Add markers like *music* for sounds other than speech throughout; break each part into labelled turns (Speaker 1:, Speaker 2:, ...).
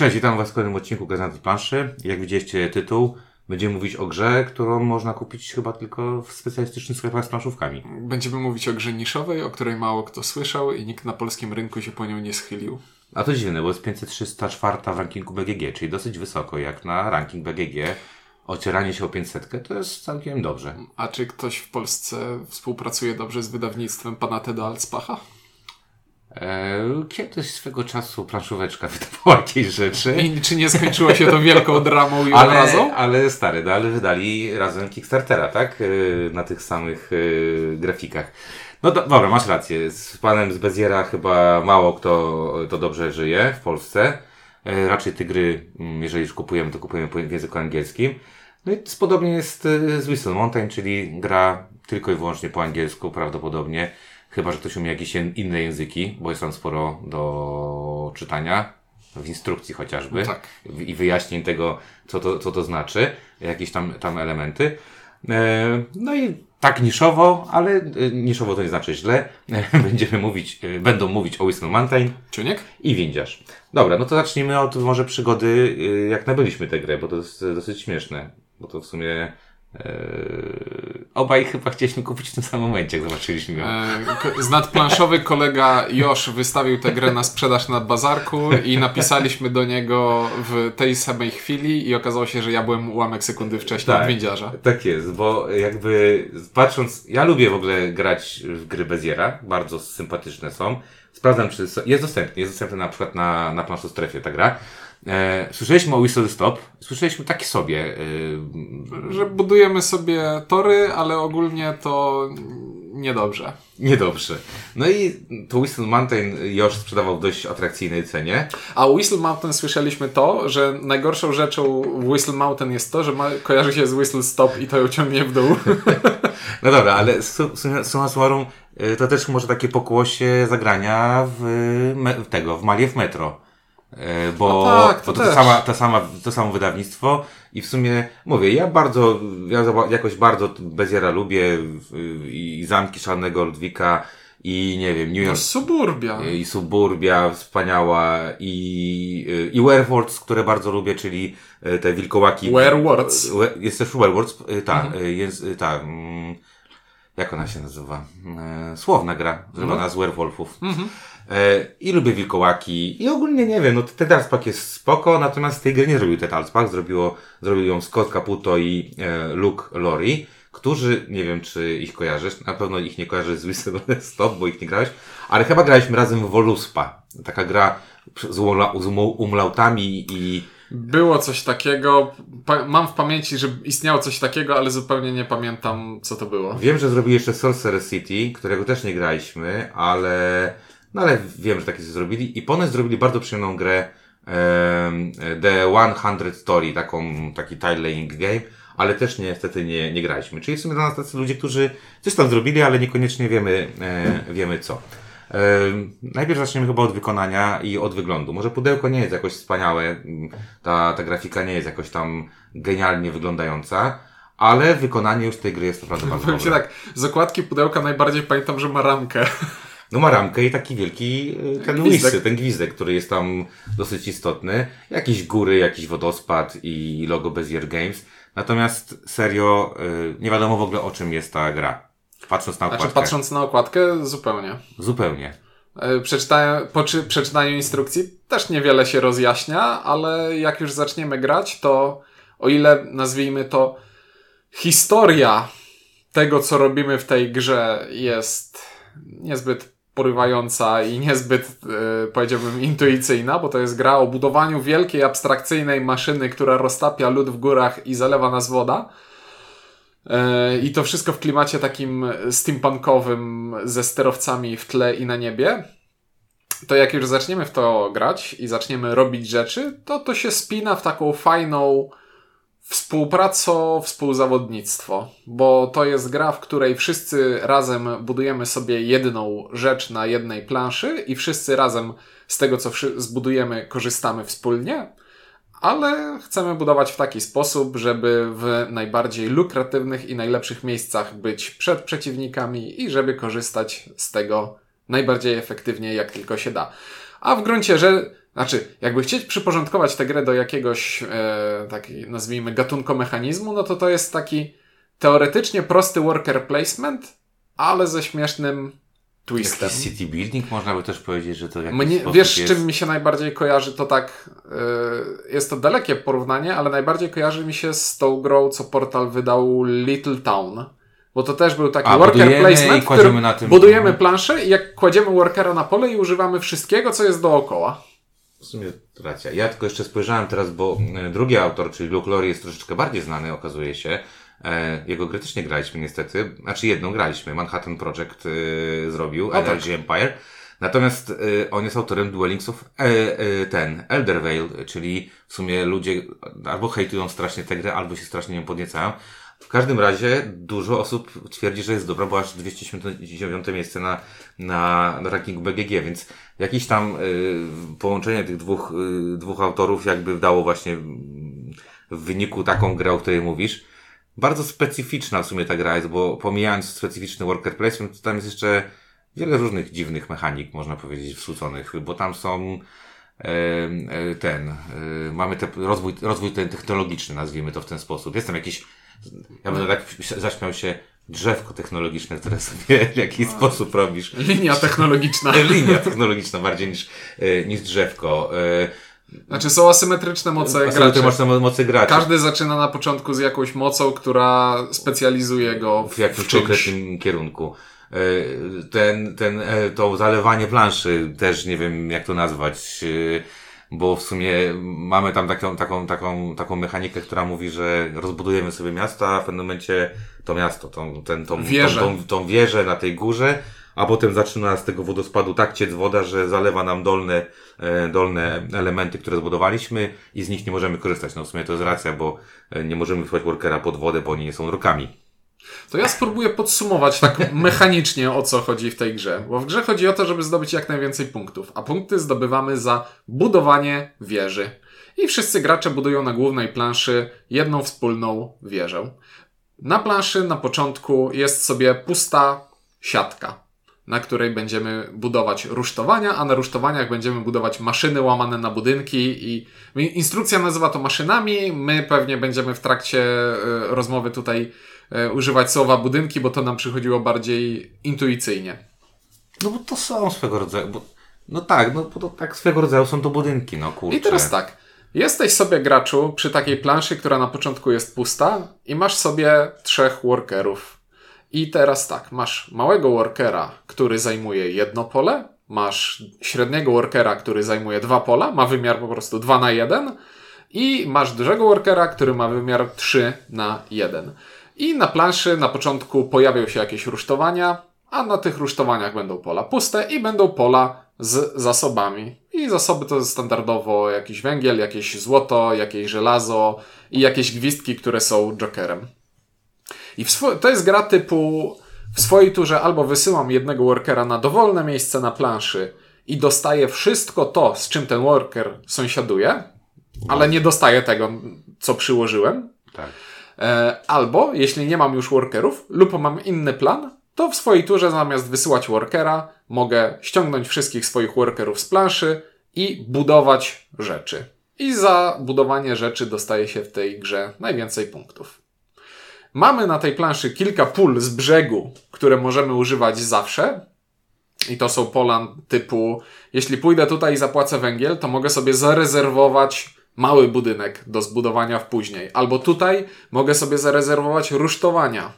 Speaker 1: Cześć, witam Was w kolejnym odcinku Gazety Planszy. Jak widzieliście tytuł, będziemy mówić o grze, którą można kupić chyba tylko w specjalistycznych sklepach z planszówkami.
Speaker 2: Będziemy mówić o grze niszowej, o której mało kto słyszał i nikt na polskim rynku się po nią nie schylił.
Speaker 1: A to dziwne, bo jest 534 w rankingu BGG, czyli dosyć wysoko jak na ranking BGG. Ocieranie się o 500 to jest całkiem dobrze.
Speaker 2: A czy ktoś w Polsce współpracuje dobrze z wydawnictwem pana Teda Altspacha?
Speaker 1: Eee, kiedyś swego czasu planszóweczka *laughs* wydawała jakieś rzeczy.
Speaker 2: I czy nie skończyło się to wielką dramą i
Speaker 1: ale,
Speaker 2: obrazą?
Speaker 1: ale stary, no, ale wydali razem Kickstartera, tak? Eee, na tych samych eee, grafikach. No do, dobra, masz rację. Z panem z Beziera chyba mało kto to dobrze żyje w Polsce. Raczej te gry, mm, jeżeli już kupujemy, to kupujemy w języku angielskim. No i podobnie jest e, z Whistle Mountain, czyli gra tylko i wyłącznie po angielsku prawdopodobnie. Chyba, że ktoś umie jakieś inne języki, bo jest tam sporo do czytania. W instrukcji chociażby.
Speaker 2: Tak.
Speaker 1: W- I wyjaśnień tego, co to, co to znaczy. Jakieś tam, tam elementy. E, no i tak niszowo, ale e, niszowo to nie znaczy źle. *laughs* Będziemy mówić, e, będą mówić o Whistle Mountain
Speaker 2: Ciuniek?
Speaker 1: i Windziarz. Dobra, no to zacznijmy od może przygody, jak nabyliśmy tę grę, bo to jest dosyć śmieszne. Bo to w sumie obaj chyba chcieliśmy kupić w tym samym momencie, jak zobaczyliśmy ją.
Speaker 2: E, Z nadplanszowy kolega Josz wystawił tę grę na sprzedaż na bazarku i napisaliśmy do niego w tej samej chwili i okazało się, że ja byłem ułamek sekundy wcześniej od windziarza.
Speaker 1: tak jest, bo jakby patrząc, ja lubię w ogóle grać w gry Beziera, bardzo sympatyczne są. Sprawdzam, czy jest dostępny, jest dostępny na przykład na, na planszu strefie ta gra. E, słyszeliśmy o Whistle Stop, słyszeliśmy taki sobie, e,
Speaker 2: Że budujemy sobie tory, ale ogólnie to niedobrze.
Speaker 1: Niedobrze. No i to Whistle Mountain już sprzedawał w dość atrakcyjnej cenie.
Speaker 2: A u Whistle Mountain słyszeliśmy to, że najgorszą rzeczą w Whistle Mountain jest to, że ma, kojarzy się z Whistle Stop i to ją ciągnie w dół. *laughs*
Speaker 1: No dobra, ale su- su- summa summarum y, to też może takie pokłosie zagrania w, w tego, w Maliew Metro. Y, Bo,
Speaker 2: No tak, to
Speaker 1: bo to,
Speaker 2: też.
Speaker 1: sama, to, sama, to samo wydawnictwo i w sumie mówię, ja bardzo, ja jakoś bardzo Beziera lubię y, i Zamki Szalnego Ludwika i nie wiem, New
Speaker 2: No,
Speaker 1: York
Speaker 2: suburbia.
Speaker 1: i Suburbia wspaniała i, y, i Werewolves, które bardzo lubię, czyli y, te wilkołaki.
Speaker 2: Werewolves.
Speaker 1: We- Jest też Werewolves, y, ta,
Speaker 2: Mhm.
Speaker 1: y, jest, y, ta, mm, jak ona się nazywa? E, Słowna gra, zrobiona
Speaker 2: Mhm.
Speaker 1: z Werewolfów. E, I lubię wilkołaki i ogólnie nie wiem, no ten Dalspak jest spoko, natomiast tej gry nie zrobił ten Dalspak, zrobiło, zrobił ją Scott Caputo i e, Luke Lori, którzy, nie wiem czy ich kojarzysz, na pewno ich nie kojarzysz z Whistle Stop, bo ich nie grałeś, ale chyba graliśmy razem w Voluspa. Taka gra z, umla, z umlautami i
Speaker 2: Było coś takiego. Pa- mam w pamięci, że istniało coś takiego, ale zupełnie nie pamiętam, co to było.
Speaker 1: Wiem, że zrobili jeszcze Sorcerer City, którego też nie graliśmy, ale, no ale wiem, że takie coś zrobili i ponoć zrobili bardzo przyjemną grę em, The 100 Story, taką, taki tile laying game, ale też niestety nie, nie graliśmy. Czyli w sumie dla nas tacy ludzie, którzy coś tam zrobili, ale niekoniecznie wiemy, e, wiemy co. Em, Najpierw zaczniemy chyba od wykonania i od wyglądu. Może pudełko nie jest jakoś wspaniałe, ta, ta grafika nie jest jakoś tam genialnie wyglądająca, ale wykonanie już tej gry jest naprawdę bardzo dobre.
Speaker 2: tak, z okładki pudełka najbardziej pamiętam, że ma ramkę.
Speaker 1: No ma ramkę i taki wielki y, ten
Speaker 2: Gwizdek.
Speaker 1: łysy, ten gwizdek, który jest tam dosyć istotny. Jakieś góry, jakiś wodospad i logo Bezier Games. Natomiast serio, y, nie wiadomo w ogóle o czym jest ta gra. Patrząc na okładkę.
Speaker 2: Znaczy, patrząc na okładkę, zupełnie.
Speaker 1: Zupełnie.
Speaker 2: E, Przeczytałem, po czy, przeczytaniu instrukcji też niewiele się rozjaśnia, ale jak już zaczniemy grać, to o ile nazwijmy to historia tego, co robimy w tej grze jest niezbyt porywająca i niezbyt, e, powiedziałbym, intuicyjna, bo to jest gra o budowaniu wielkiej, abstrakcyjnej maszyny, która roztapia lód w górach i zalewa nas woda. E, I to wszystko w klimacie takim steampunkowym ze sterowcami w tle i na niebie. To jak już zaczniemy w to grać i zaczniemy robić rzeczy, to to się spina w taką fajną współpracą, współzawodnictwo. Bo to jest gra, w której wszyscy razem budujemy sobie jedną rzecz na jednej planszy i wszyscy razem z tego, co zbudujemy, korzystamy wspólnie ale chcemy budować w taki sposób, żeby w najbardziej lukratywnych i najlepszych miejscach być przed przeciwnikami i żeby korzystać z tego najbardziej efektywnie, jak tylko się da. A w gruncie, że Znaczy, jakby chcieć przyporządkować tę grę do jakiegoś, e, takiej, nazwijmy, gatunkomechanizmu, no to to jest taki teoretycznie prosty worker placement, ale ze śmiesznym twistem.
Speaker 1: Jakiś city building można by też powiedzieć, że to jakiś
Speaker 2: Mnie, wiesz,
Speaker 1: jest...
Speaker 2: czym mi się najbardziej kojarzy, to tak, yy, jest to dalekie porównanie, ale najbardziej kojarzy mi się z tą grą, co portal wydał Little Town. Bo to też był taki
Speaker 1: A,
Speaker 2: worker placement,
Speaker 1: i kładziemy na tym-
Speaker 2: budujemy planszę i jak kładziemy workera na pole i używamy wszystkiego, co jest dookoła.
Speaker 1: W sumie racja. Ja tylko jeszcze spojrzałem teraz, bo e, drugi autor, czyli Luke Lowry jest troszeczkę bardziej znany, okazuje się. E, jego gry też nie graliśmy niestety. Znaczy jedną graliśmy. Manhattan Project e, zrobił,
Speaker 2: tak.
Speaker 1: Energy Empire. Natomiast e, on jest autorem Dwellings of e, e, ten, Elder Vale, czyli w sumie ludzie albo hejtują strasznie tę grę, albo się strasznie nią podniecają. W każdym razie dużo osób twierdzi, że jest dobra, bo aż 279 miejsce na, na, na rankingu BGG, więc jakieś tam y, połączenie tych dwóch, y, dwóch autorów jakby dało właśnie mm, w wyniku taką grę, o której mówisz. Bardzo specyficzna w sumie ta gra jest, bo pomijając specyficzny worker placement, tam jest jeszcze wiele różnych dziwnych mechanik, można powiedzieć, wrzuconych, bo tam są e, e, ten, e, mamy te, rozwój, rozwój ten technologiczny, nazwijmy to w ten sposób. Jest tam jakiś, ja będę tak zaśmiał się, drzewko technologiczne, które sobie w jakiś sposób robisz.
Speaker 2: Linia technologiczna. *laughs*
Speaker 1: Linia technologiczna bardziej niż, e, niż drzewko. E,
Speaker 2: Znaczy są asymetryczne moce
Speaker 1: a sobie ty
Speaker 2: graczy.
Speaker 1: masz tam mocy graczy.
Speaker 2: Każdy zaczyna na początku z jakąś mocą, która specjalizuje go w,
Speaker 1: w jakimś
Speaker 2: w
Speaker 1: konkretnym kierunku. E, Ten, ten, to zalewanie planszy, też nie wiem jak to nazwać, bo w sumie mamy tam taką, taką, taką, taką mechanikę, która mówi, że rozbudujemy sobie miasta, a w pewnym momencie to miasto, tą, ten, tą,
Speaker 2: Wieżę.
Speaker 1: tą, tą, tą wieżę na tej górze, a potem zaczyna z tego wodospadu tak ciec woda, że zalewa nam dolne, e, dolne elementy, które zbudowaliśmy i z nich nie możemy korzystać. No w sumie to jest racja, bo e, nie możemy wysłać workera pod wodę, bo oni nie są rokami.
Speaker 2: To ja spróbuję podsumować tak *laughs* mechanicznie o co chodzi w tej grze. Bo w grze chodzi o to, żeby zdobyć jak najwięcej punktów, a punkty zdobywamy za budowanie wieży. I wszyscy gracze budują na głównej planszy jedną wspólną wieżę. Na planszy na początku jest sobie pusta siatka, na której będziemy budować rusztowania, a na rusztowaniach będziemy budować maszyny łamane na budynki i instrukcja nazywa to maszynami. My pewnie będziemy w trakcie e, rozmowy tutaj używać słowa budynki, bo to nam przychodziło bardziej intuicyjnie.
Speaker 1: No bo to są swego rodzaju, bo, no tak, no bo to tak swego rodzaju są to budynki, no kurczę.
Speaker 2: I teraz tak. Jesteś sobie graczu przy takiej planszy, która na początku jest pusta i masz sobie trzech workerów. I teraz tak, masz małego workera, który zajmuje jedno pole, masz średniego workera, który zajmuje dwa pola, ma wymiar po prostu 2 na 1 i masz dużego workera, który ma wymiar 3 na 1. I na planszy na początku pojawią się jakieś rusztowania, a na tych rusztowaniach będą pola puste i będą pola z zasobami. I zasoby to standardowo jakiś węgiel, jakieś złoto, jakieś żelazo i jakieś gwizdki, które są jokerem. I to jest gra typu w swojej turze albo wysyłam jednego workera na dowolne miejsce na planszy i dostaję wszystko to, z czym ten worker sąsiaduje, ale nie dostaję tego, co przyłożyłem.
Speaker 1: Tak.
Speaker 2: E, albo, jeśli nie mam już workerów, lub mam inny plan, to w swojej turze zamiast wysyłać workera, mogę ściągnąć wszystkich swoich workerów z planszy i budować rzeczy. I za budowanie rzeczy dostaje się w tej grze najwięcej punktów. Mamy na tej planszy kilka pól z brzegu, które możemy używać zawsze. I to są pola typu, jeśli pójdę tutaj i zapłacę węgiel, to mogę sobie zarezerwować mały budynek do zbudowania w później. Albo tutaj mogę sobie zarezerwować rusztowania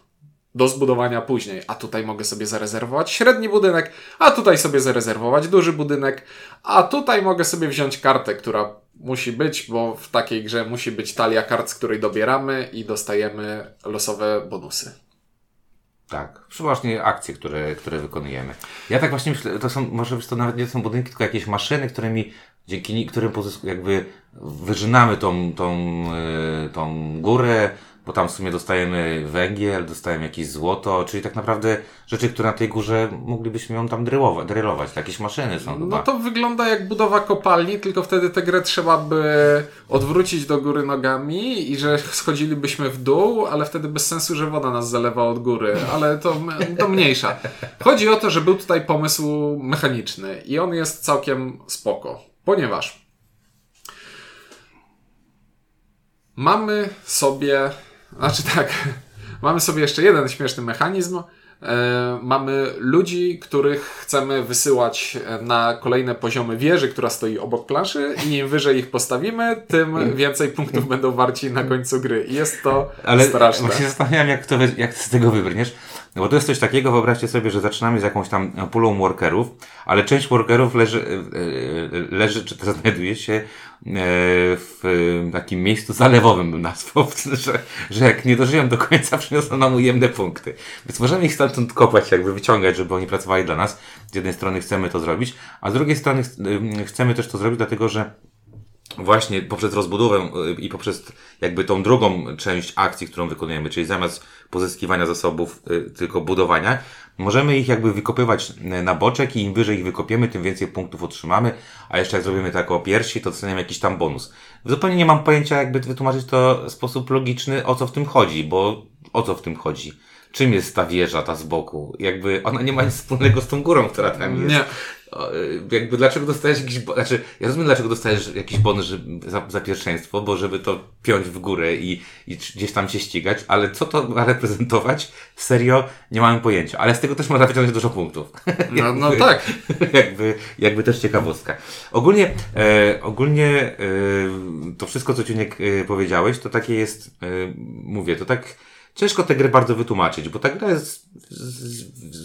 Speaker 2: do zbudowania później. A tutaj mogę sobie zarezerwować średni budynek, a tutaj sobie zarezerwować duży budynek, a tutaj mogę sobie wziąć kartę, która musi być, bo w takiej grze musi być talia kart, z której dobieramy i dostajemy losowe bonusy.
Speaker 1: Tak, przeważnie akcje, które, które wykonujemy. Ja tak właśnie myślę, to są, może to nawet nie są budynki, tylko jakieś maszyny, którymi, dzięki którym pozysku, jakby wyżynamy tą, tą, e, tą górę, bo tam w sumie dostajemy węgiel, dostajemy jakieś złoto, czyli tak naprawdę rzeczy, które na tej górze moglibyśmy ją tam drylować, drylować. Jakieś maszyny są chyba.
Speaker 2: No to wygląda jak budowa kopalni, tylko wtedy tę grę trzeba by odwrócić do góry nogami i że schodzilibyśmy w dół, ale wtedy bez sensu, że woda nas zalewa od góry, ale to, to mniejsza. Chodzi o to, że był tutaj pomysł mechaniczny i on jest całkiem spoko, Ponieważ mamy sobie, znaczy tak, *laughs* mamy sobie jeszcze jeden śmieszny mechanizm, E, mamy ludzi, których chcemy wysyłać na kolejne poziomy wieży, która stoi obok planszy i im wyżej ich postawimy, tym *laughs* więcej punktów będą warci na końcu gry. I jest to
Speaker 1: Ale
Speaker 2: straszne.
Speaker 1: właśnie zastanawiam, jak, to, jak z tego wybrniesz. No bo to jest coś takiego, wyobraźcie sobie, że zaczynamy z jakąś tam pulą workerów, ale część workerów leży, e, e, leży czy znajduje się e, w e, takim miejscu zalewowym, bym nazwał, *laughs* że, że jak nie dożyją do końca, *laughs* przyniosą nam ujemne punkty. Więc możemy ich stamtąd kopać, jakby wyciągać, żeby oni pracowali dla nas. Z jednej strony chcemy to zrobić, a z drugiej strony e, chcemy też to zrobić, dlatego że właśnie poprzez rozbudowę i poprzez jakby tą drugą część akcji, którą wykonujemy, czyli zamiast pozyskiwania zasobów, tylko budowania, możemy ich jakby wykopywać y, na boczek i im wyżej ich wykopiemy, tym więcej punktów otrzymamy, a jeszcze jak zrobimy tak o piersi, to dostaniemy jakiś tam bonus. Zupełnie nie mam pojęcia, jakby wytłumaczyć to w sposób logiczny, o co w tym chodzi, bo o co w tym chodzi? Czym jest ta wieża, ta z boku? Jakby ona nie ma nic wspólnego z tą górą, która tam jest.
Speaker 2: Nie.
Speaker 1: Y, Jakby dlaczego dostajesz jakiś, znaczy ja rozumiem dlaczego dostajesz jakiś żeby, za, za pierwszeństwo, bo żeby to piąć w górę i, i gdzieś tam się ścigać, ale co to ma reprezentować? Serio, nie mamy pojęcia, ale z tego też można wyciągnąć dużo punktów.
Speaker 2: No, no *laughs* tak. *laughs*
Speaker 1: jakby, jakby też ciekawostka. Ogólnie, e, ogólnie e, to wszystko, co Ciuniek e, powiedziałeś, to takie jest, e, mówię, to tak ciężko tę grę bardzo wytłumaczyć, bo ta gra jest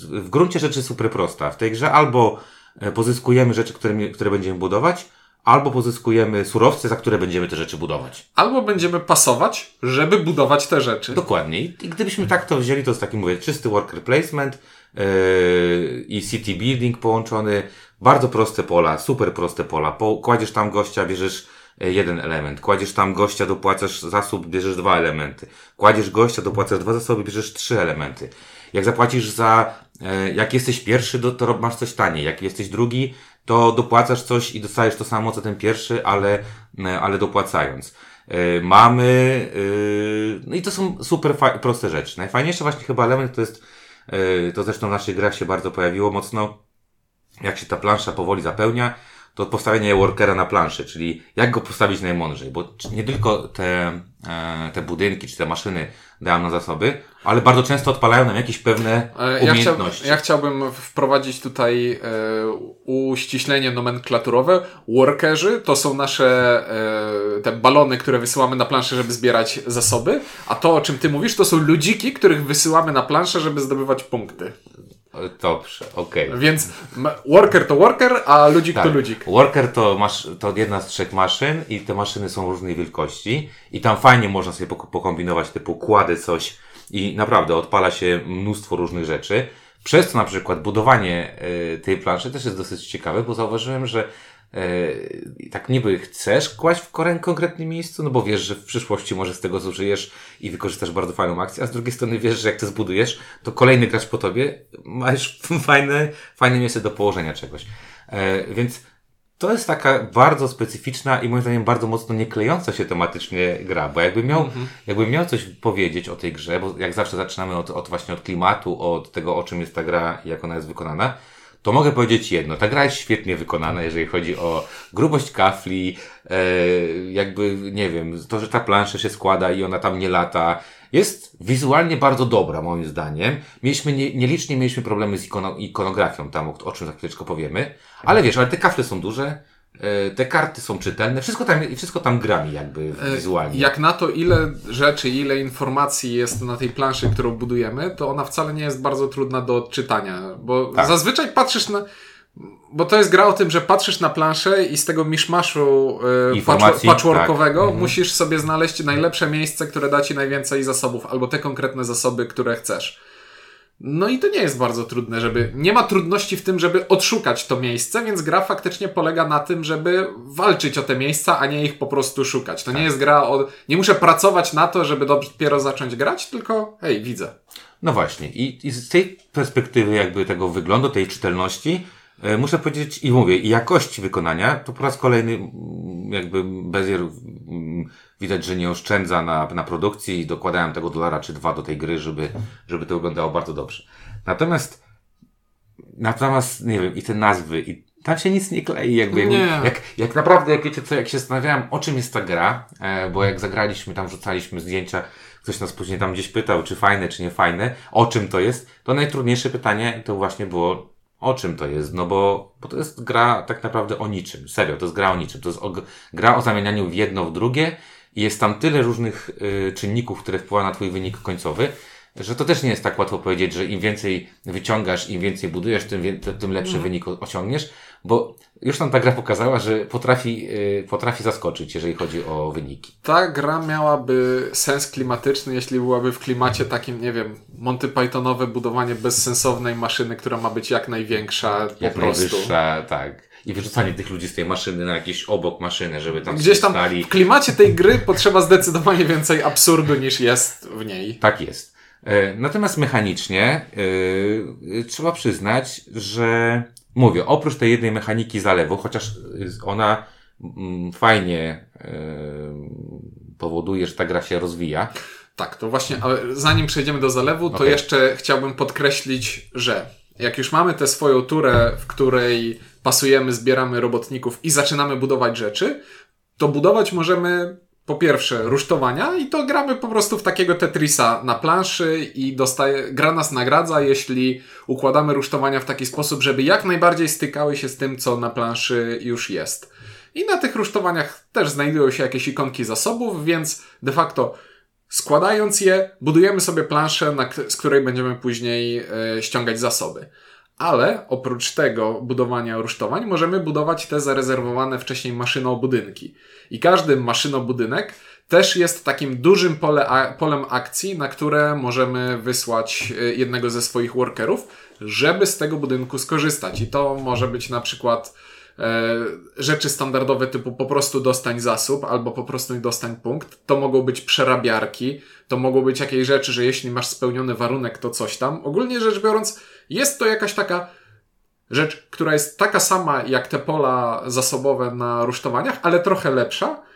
Speaker 1: w, gruncie rzeczy super prosta. W tej grze albo e, pozyskujemy rzeczy, które, które będziemy budować, albo pozyskujemy surowce, za które będziemy te rzeczy budować.
Speaker 2: Albo będziemy pasować, żeby budować te rzeczy.
Speaker 1: Dokładnie. I gdybyśmy tak to wzięli, to jest taki, mówię, czysty worker placement yy, i city building połączony. Bardzo proste pola, super proste pola. Po, kładziesz tam gościa, bierzesz jeden element. Kładziesz tam gościa, dopłacasz zasób, bierzesz dwa elementy. Kładziesz gościa, dopłacasz dwa zasoby, bierzesz trzy elementy. Jak zapłacisz za, e, jak jesteś pierwszy, to, masz coś taniej. Jak jesteś drugi, to dopłacasz coś i dostajesz to samo, co ten pierwszy, ale, e, ale dopłacając. E, Mamy, e, no i to są super proste rzeczy. Najfajniejszy właśnie chyba element to jest, e, to zresztą w naszych grach się bardzo pojawiło mocno, jak się ta plansza powoli zapełnia, to postawienie workera na planszy, czyli jak go postawić najmądrzej, bo nie tylko te, e, te budynki czy te maszyny dają nam zasoby, ale bardzo często odpalają nam jakieś pewne
Speaker 2: E, Ja, chciał,
Speaker 1: umiejętności.
Speaker 2: ja chciałbym wprowadzić tutaj e, uściślenie nomenklaturowe. Workerzy to są nasze e, te balony, które wysyłamy na planszę, żeby zbierać zasoby, a to, o czym ty mówisz, to są ludziki, których wysyłamy na planszę, żeby zdobywać punkty.
Speaker 1: Dobrze, okej.
Speaker 2: Więc m- worker to worker, a ludzik
Speaker 1: Tak.
Speaker 2: to ludzik.
Speaker 1: Worker to, masz, to jedna z trzech maszyn i te maszyny są różnej wielkości i tam fajnie można sobie pok- pokombinować typu kładę coś i naprawdę odpala się mnóstwo różnych rzeczy. Przez to na przykład budowanie e, tej planszy też jest dosyć ciekawe, bo zauważyłem, że e, tak niby chcesz kłaść w konkretnym miejscu, no bo wiesz, że w przyszłości może z tego zużyjesz i wykorzystasz bardzo fajną akcję, a z drugiej strony wiesz, że jak to zbudujesz, to kolejny gracz po tobie masz *laughs* fajne, fajne miejsce do położenia czegoś. E, więc to jest taka bardzo specyficzna i moim zdaniem bardzo mocno nie klejąca się tematycznie gra, bo jakbym miał, jakbym miał coś powiedzieć o tej grze, bo jak zawsze zaczynamy od, od właśnie od klimatu, od tego o czym jest ta gra i jak ona jest wykonana, to mogę powiedzieć jedno. Ta gra jest świetnie wykonana, jeżeli chodzi o grubość kafli, e, jakby, nie wiem, to, że ta plansza się składa i ona tam nie lata. Jest wizualnie bardzo dobra, moim zdaniem. Mieliśmy, nie, nielicznie mieliśmy problemy z ikono, ikonografią tam, o, o czym za chwileczkę powiemy. Ale wiesz, ale te kafle są duże, te karty są czytelne, wszystko tam, wszystko tam gra mi jakby wizualnie.
Speaker 2: Jak na to, ile rzeczy, ile informacji jest na tej planszy, którą budujemy, to ona wcale nie jest bardzo trudna do odczytania, bo
Speaker 1: Tak.
Speaker 2: zazwyczaj patrzysz na. Bo to jest gra o tym, że patrzysz na planszę i z tego miszmaszu e, patchwo- patchworkowego
Speaker 1: tak. Mhm.
Speaker 2: musisz sobie znaleźć najlepsze miejsce, które da ci najwięcej zasobów, albo te konkretne zasoby, które chcesz. No i to nie jest bardzo trudne, żeby. Nie ma trudności w tym, żeby odszukać to miejsce, więc gra faktycznie polega na tym, żeby walczyć o te miejsca, a nie ich po prostu szukać. To nie jest gra o. Nie muszę pracować na to, żeby dopiero zacząć grać, tylko hej, widzę.
Speaker 1: No właśnie. I, I z tej perspektywy jakby tego wyglądu, tej czytelności, muszę powiedzieć i mówię, i jakości wykonania, to po raz kolejny mm, jakby Bezier mm, widać, że nie oszczędza na, na produkcji i dokładałem tego dolara czy dwa do tej gry, żeby, żeby to wyglądało bardzo dobrze. Natomiast Natomiast, nie wiem, i te nazwy, i tam się nic nie klei, jakby
Speaker 2: Nie.
Speaker 1: Jak, jak naprawdę, jak wiecie co, jak się zastanawiałem, o czym jest ta gra, e, bo jak zagraliśmy, tam rzucaliśmy zdjęcia, ktoś nas później tam gdzieś pytał, czy fajne, czy nie fajne, o czym to jest, to najtrudniejsze pytanie to właśnie było, o czym to jest, no bo, bo to jest gra tak naprawdę o niczym, serio, to jest gra o niczym, to jest o, gra o zamienianiu w jedno, w drugie i jest tam tyle różnych y, czynników, które wpływają na twój wynik końcowy, że to też nie jest tak łatwo powiedzieć, że im więcej wyciągasz, im więcej budujesz, tym, tym lepszy wynik o- osiągniesz, bo już nam ta gra pokazała, że potrafi, y, potrafi zaskoczyć, jeżeli chodzi o wyniki.
Speaker 2: Ta gra miałaby sens klimatyczny, jeśli byłaby w klimacie takim, nie wiem, Monty Pythonowe budowanie bezsensownej maszyny, która ma być jak największa po
Speaker 1: Jak
Speaker 2: prostu.
Speaker 1: najwyższa, tak. I wyrzucanie tych ludzi z tej maszyny na jakieś obok maszyny, żeby tam
Speaker 2: Gdzieś tam
Speaker 1: stali.
Speaker 2: w klimacie tej gry potrzeba zdecydowanie więcej absurdu niż jest w niej.
Speaker 1: Tak jest. E, Natomiast mechanicznie e, trzeba przyznać, że mówię, oprócz tej jednej mechaniki zalewu, chociaż y, ona mm, fajnie e, powoduje, że ta gra się rozwija.
Speaker 2: Tak, to właśnie, ale zanim przejdziemy do zalewu, to
Speaker 1: Okej.
Speaker 2: jeszcze chciałbym podkreślić, że jak już mamy tę swoją turę, w której pasujemy, zbieramy robotników i zaczynamy budować rzeczy, to budować możemy po pierwsze rusztowania i to gramy po prostu w takiego Tetrisa na planszy i dostaje, gra nas nagradza, jeśli układamy rusztowania w taki sposób, żeby jak najbardziej stykały się z tym, co na planszy już jest. I na tych rusztowaniach też znajdują się jakieś ikonki zasobów, więc de facto składając je, budujemy sobie planszę, z której będziemy później e, ściągać zasoby. Ale oprócz tego budowania rusztowań, możemy budować te zarezerwowane wcześniej maszynobudynki. I każdy maszynobudynek też jest takim dużym pole, polem akcji, na które możemy wysłać e, jednego ze swoich workerów, żeby z tego budynku skorzystać. I to może być na przykład e, rzeczy standardowe typu po prostu dostań zasób albo po prostu dostań punkt. To mogą być przerabiarki, to mogą być jakieś rzeczy, że jeśli masz spełniony warunek, to coś tam. Ogólnie rzecz biorąc, jest to jakaś taka rzecz, która jest taka sama jak te pola zasobowe na rusztowaniach, ale trochę lepsza.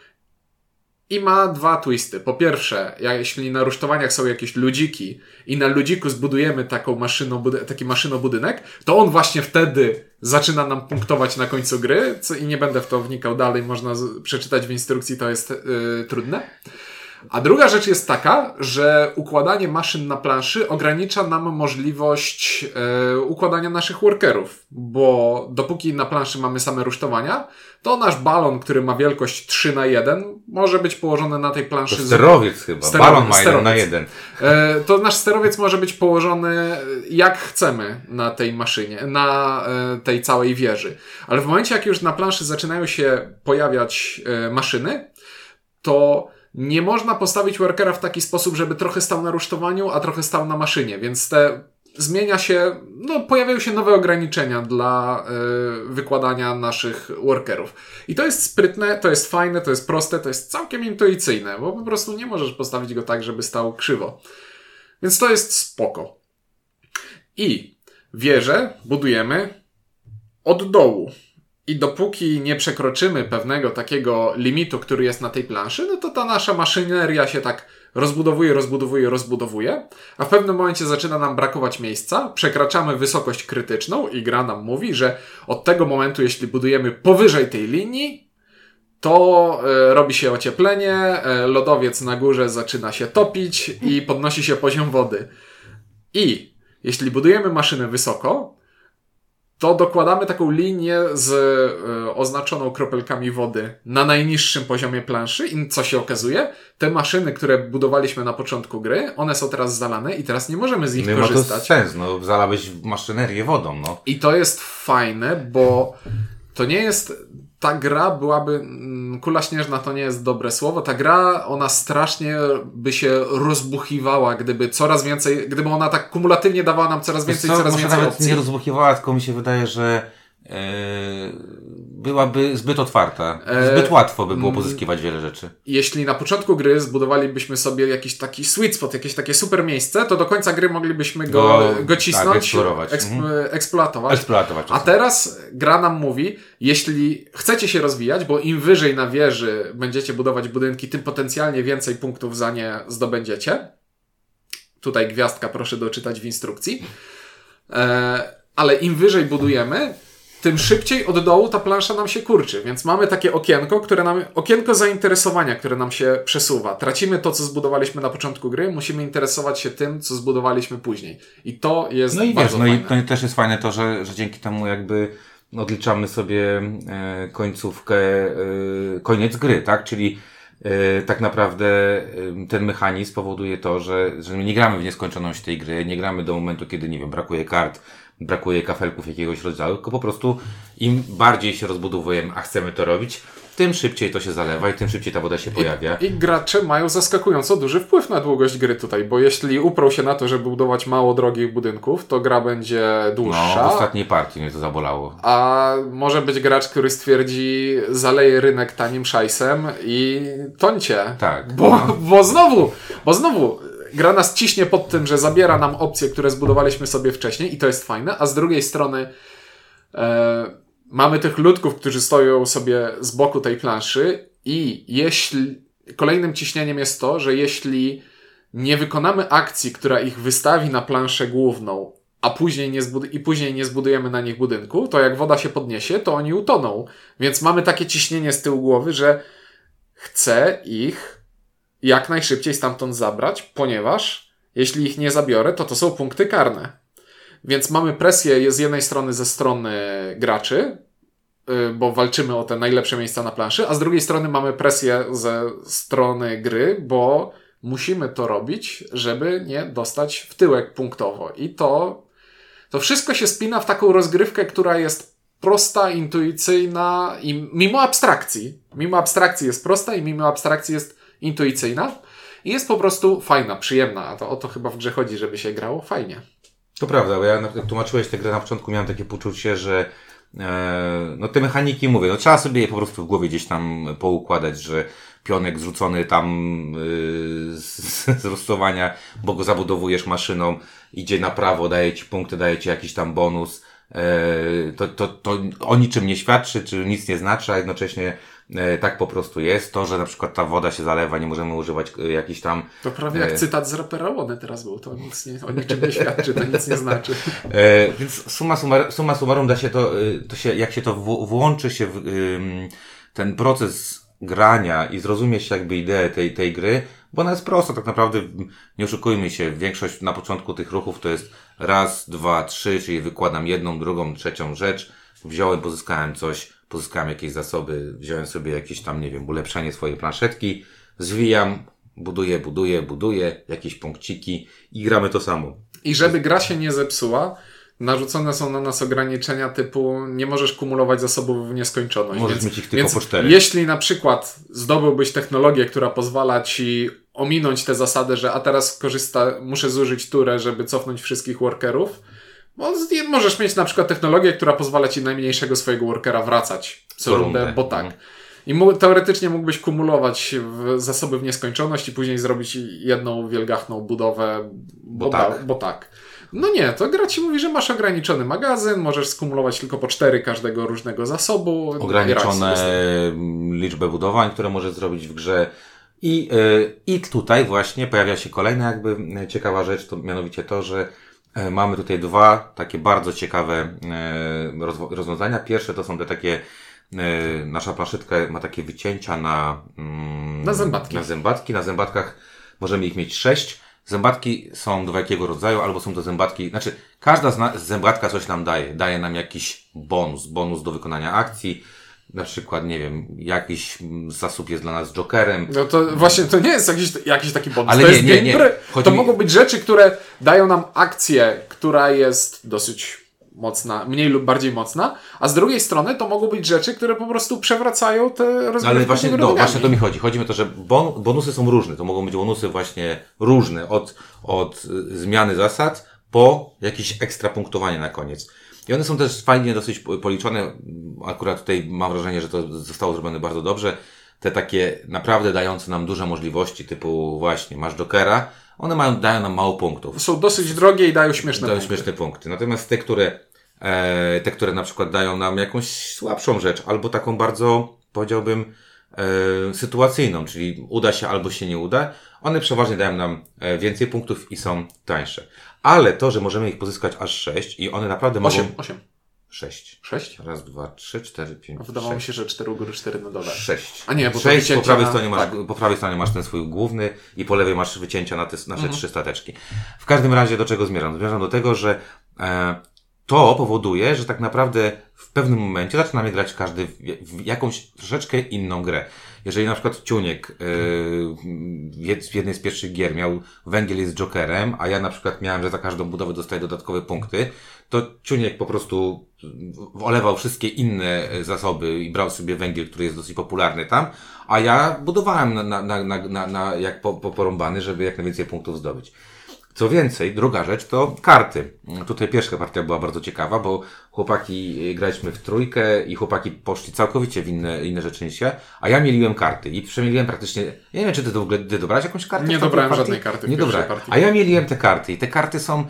Speaker 2: I ma dwa twisty. Po pierwsze, jeśli na rusztowaniach są jakieś ludziki i na ludziku zbudujemy taką maszynobudy- taki maszynobudynek, to on właśnie wtedy zaczyna nam punktować na końcu gry, co i nie będę w to wnikał dalej, można przeczytać w instrukcji, to jest yy, trudne. A druga rzecz jest taka, że układanie maszyn na planszy ogranicza nam możliwość e, układania naszych workerów, bo dopóki na planszy mamy same rusztowania, to nasz balon, który ma wielkość 3 na 1 może być położony na tej
Speaker 1: To
Speaker 2: planszy. z-
Speaker 1: sterowiec chyba.
Speaker 2: Sterowiec,
Speaker 1: Balon ma jeden na
Speaker 2: sterowiec.
Speaker 1: jeden.
Speaker 2: E, to nasz sterowiec może być położony jak chcemy na tej maszynie, na e, tej całej wieży. Ale w momencie, jak już na planszy zaczynają się pojawiać e, maszyny, to nie można postawić workera w taki sposób, żeby trochę stał na rusztowaniu, a trochę stał na maszynie, więc te zmienia się, no pojawiają się nowe ograniczenia dla e, wykładania naszych workerów. I to jest sprytne, to jest fajne, to jest proste, to jest całkiem intuicyjne, bo po prostu nie możesz postawić go tak, żeby stał krzywo. Więc to jest spoko. I wieżę budujemy od dołu. I dopóki nie przekroczymy pewnego takiego limitu, który jest na tej planszy, no to ta nasza maszyneria się tak rozbudowuje, rozbudowuje, rozbudowuje, a w pewnym momencie zaczyna nam brakować miejsca, przekraczamy wysokość krytyczną i gra nam mówi, że od tego momentu, jeśli budujemy powyżej tej linii, to e, robi się ocieplenie, e, lodowiec na górze zaczyna się topić i podnosi się poziom wody. I jeśli budujemy maszynę wysoko, to dokładamy taką linię z e, oznaczoną kropelkami wody na najniższym poziomie planszy i co się okazuje? Te maszyny, które budowaliśmy na początku gry, one są teraz zalane i teraz nie możemy z nich
Speaker 1: No i ma to
Speaker 2: korzystać.
Speaker 1: sens, no zalałeś maszynerię wodą, no.
Speaker 2: I to jest fajne, bo to nie jest. Ta gra byłaby. mm, Kula śnieżna to nie jest dobre słowo. Ta gra, ona strasznie by się rozbuchiwała, gdyby coraz więcej. Gdyby ona tak kumulatywnie dawała nam coraz więcej,
Speaker 1: co,
Speaker 2: coraz więcej
Speaker 1: nawet
Speaker 2: opcji.
Speaker 1: nie rozbuchiwała, tylko mi się wydaje, że e, byłaby zbyt otwarta.
Speaker 2: E,
Speaker 1: Zbyt łatwo by było
Speaker 2: mm,
Speaker 1: pozyskiwać wiele rzeczy.
Speaker 2: Jeśli na początku gry zbudowalibyśmy sobie jakiś taki sweet spot, jakieś takie super miejsce, to do końca gry moglibyśmy go,
Speaker 1: Go-
Speaker 2: go, cisnąć,
Speaker 1: tak, eksplorować.
Speaker 2: eksp-
Speaker 1: Mhm.
Speaker 2: eksploatować.
Speaker 1: Eksploatować.
Speaker 2: A teraz gra nam mówi, jeśli chcecie się rozwijać, bo im wyżej na wieży będziecie budować budynki, tym potencjalnie więcej punktów za nie zdobędziecie. Tutaj gwiazdka, proszę doczytać w instrukcji. E, ale im wyżej budujemy, tym szybciej od dołu ta plansza nam się kurczy. Więc mamy takie okienko, które nam, okienko zainteresowania, które nam się przesuwa. Tracimy to, co zbudowaliśmy na początku gry, musimy interesować się tym, co zbudowaliśmy później. I to jest
Speaker 1: No i wiesz,
Speaker 2: bardzo
Speaker 1: no i,
Speaker 2: fajne.
Speaker 1: no i też jest fajne to, że, że dzięki temu jakby odliczamy sobie e, końcówkę, e, koniec gry, tak? Czyli e, tak naprawdę e, ten mechanizm powoduje to, że, że my nie gramy w nieskończoność tej gry, nie gramy do momentu, kiedy, nie wiem, brakuje kart, brakuje kafelków jakiegoś rodzaju, tylko po prostu im bardziej się rozbudowujemy, a chcemy to robić, tym szybciej to się zalewa i tym szybciej ta woda się pojawia.
Speaker 2: I gracze mają zaskakująco duży wpływ na długość gry tutaj, bo jeśli uprą się na to, żeby budować mało drogich budynków, to gra będzie
Speaker 1: No,
Speaker 2: dłuższa.
Speaker 1: w ostatniej partii mnie to zabolało.
Speaker 2: A może być gracz, który stwierdzi, zaleje rynek tanim szajsem i tońcie.
Speaker 1: Tak.
Speaker 2: Bo, bo znowu, bo znowu gra nas ciśnie pod tym, że zabiera nam opcje, które zbudowaliśmy sobie wcześniej i to jest fajne, a z drugiej strony e, mamy tych ludków, którzy stoją sobie z boku tej planszy i jeśli kolejnym ciśnieniem jest to, że jeśli nie wykonamy akcji, która ich wystawi na planszę główną, a później nie zbud- i później nie zbudujemy na nich budynku, to jak woda się podniesie, to oni utoną. Więc mamy takie ciśnienie z tyłu głowy, że chcę ich jak najszybciej stamtąd zabrać, ponieważ jeśli ich nie zabiorę, to to są punkty karne. Więc mamy presję z jednej strony ze strony graczy, y, bo walczymy o te najlepsze miejsca na planszy, a z drugiej strony mamy presję ze strony gry, bo musimy to robić, żeby nie dostać w tyłek punktowo. I to, to wszystko się spina w taką rozgrywkę, która jest prosta, intuicyjna i mimo abstrakcji. Mimo abstrakcji jest prosta i mimo abstrakcji jest intuicyjna. I jest po prostu fajna, przyjemna. A to o to chyba w grze chodzi, żeby się grało fajnie.
Speaker 1: To prawda, bo ja jak tłumaczyłeś tę grę na początku, miałem takie poczucie, że e, no te mechaniki, mówię, no trzeba sobie je po prostu w głowie gdzieś tam poukładać, że pionek zrzucony tam y, z, z rustowania, bo go zabudowujesz maszyną, idzie na prawo, daje ci punkty, daje ci jakiś tam bonus. E, to, to, to o niczym nie świadczy, czy nic nie znaczy, a jednocześnie tak po prostu jest. To, że na przykład ta woda się zalewa, nie możemy używać e, jakichś tam
Speaker 2: To prawie jak
Speaker 1: E.
Speaker 2: cytat z rapera Łony teraz był. To nic nie, o niczym nie świadczy, to nic nie znaczy. *laughs*
Speaker 1: E, więc summa, summa, summa summarum da się to, to się, jak się to włączy się w ten proces grania i zrozumie się jakby ideę tej, tej gry, bo ona jest prosta, tak naprawdę nie oszukujmy się, większość na początku tych ruchów to jest raz, dwa, trzy, czyli wykładam jedną, drugą, trzecią rzecz, wziąłem, pozyskałem coś, pozyskałem jakieś zasoby, wziąłem sobie jakieś tam, nie wiem, ulepszenie swojej planszetki, zwijam, buduję, buduję, buduję, jakieś punkciki i gramy to samo.
Speaker 2: I żeby gra się nie zepsuła, narzucone są na nas ograniczenia typu nie możesz kumulować zasobów w nieskończoność.
Speaker 1: Możesz
Speaker 2: więc,
Speaker 1: mieć ich tylko
Speaker 2: więc
Speaker 1: po cztery.
Speaker 2: Jeśli na przykład zdobyłbyś technologię, która pozwala ci ominąć tę zasadę, że a teraz korzysta, muszę zużyć turę, żeby cofnąć wszystkich workerów, bo z- możesz mieć na przykład technologię, która pozwala ci najmniejszego swojego workera wracać co rundę, bo tak.
Speaker 1: Mhm.
Speaker 2: I teoretycznie mógłbyś kumulować w zasoby w nieskończoność i później zrobić jedną wielgachną budowę, bo,
Speaker 1: Bo tak.
Speaker 2: bo tak. No nie, to gra ci mówi, że masz ograniczony magazyn, możesz skumulować tylko po cztery każdego różnego zasobu.
Speaker 1: ograniczone liczbę budowań, które możesz zrobić w grze. I, y, I tutaj właśnie pojawia się kolejna jakby ciekawa rzecz, to mianowicie to, że mamy tutaj dwa takie bardzo ciekawe e, rozwiązania. Pierwsze to są te takie, e, nasza planszetka ma takie wycięcia na, mm,
Speaker 2: Na zębatki.
Speaker 1: Na zębatki. Na zębatkach możemy ich mieć sześć. Zębatki są dwojakiego rodzaju, albo są to zębatki, znaczy każda z zębatka coś nam daje. Daje nam jakiś bonus, bonus do wykonania akcji. Na przykład, nie wiem, jakiś zasób jest dla nas jokerem.
Speaker 2: No to właśnie to nie jest jakiś, jakiś taki bonus.
Speaker 1: Ale
Speaker 2: to
Speaker 1: nie,
Speaker 2: jest
Speaker 1: nie, nie. Chodzi
Speaker 2: To
Speaker 1: mi-
Speaker 2: mogą być rzeczy, które dają nam akcję, która jest dosyć mocna, mniej lub bardziej mocna, a z drugiej strony to mogą być rzeczy, które po prostu przewracają te rozgrywki
Speaker 1: Ale właśnie,
Speaker 2: do
Speaker 1: no, właśnie to mi chodzi. Chodzi mi o to, że bon, bonusy są różne. To mogą być bonusy właśnie różne, od, od y, zmiany zasad po jakieś ekstra punktowanie na koniec. I one są też fajnie dosyć po- policzone. Akurat tutaj mam wrażenie, że to zostało zrobione bardzo dobrze. Te takie naprawdę dające nam duże możliwości, typu właśnie masz Jokera, one mają, dają nam mało punktów.
Speaker 2: Są dosyć drogie i dają śmieszne
Speaker 1: dają
Speaker 2: punkty.
Speaker 1: śmieszne punkty. Natomiast te, które, e, te, które na przykład dają nam jakąś słabszą rzecz, albo taką bardzo, powiedziałbym, e, sytuacyjną, czyli uda się albo się nie uda, one przeważnie dają nam e, więcej punktów i są tańsze. Ale to, że możemy ich pozyskać aż 6 i one naprawdę mogą...
Speaker 2: Osiem, osiem.
Speaker 1: Sześć.
Speaker 2: Sześć?
Speaker 1: Raz, dwa, trzy, cztery, pięć,
Speaker 2: Wydawało mi się, że cztery u góry, cztery na dole.
Speaker 1: Sześć.
Speaker 2: A nie, bo
Speaker 1: Sześć, po prawej, stronie masz,
Speaker 2: tak.
Speaker 1: po prawej stronie masz ten swój główny i po lewej masz wycięcia na te nasze
Speaker 2: Mhm.
Speaker 1: trzy stateczki. W każdym razie do czego zmierzam? Zmierzam do tego, że e, to powoduje, że tak naprawdę w pewnym momencie zaczynamy grać każdy w, jakąś troszeczkę inną grę. Jeżeli na przykład Ciuniek e, w jednej z pierwszych gier miał węgiel jest Jokerem, a ja na przykład miałem, że za każdą budowę dostaję dodatkowe punkty, to Ciuniek po prostu olewał wszystkie inne e, zasoby i brał sobie węgiel, który jest dosyć popularny tam, a ja budowałem na, na, na, na, na jak po, po porąbany, żeby jak najwięcej punktów zdobyć. Co więcej, druga rzecz to karty. Tutaj pierwsza partia była bardzo ciekawa, bo chłopaki y, graliśmy w trójkę i chłopaki poszli całkowicie w inne, inne rzeczy niż ja, a ja mieliłem karty i przemieliłem praktycznie, ja nie wiem, czy ty w ogóle ty dobrałeś jakąś kartę?
Speaker 2: Nie dobrałem
Speaker 1: partii?
Speaker 2: żadnej karty w
Speaker 1: Nie dobrałem. A ja mieliłem te karty i te karty są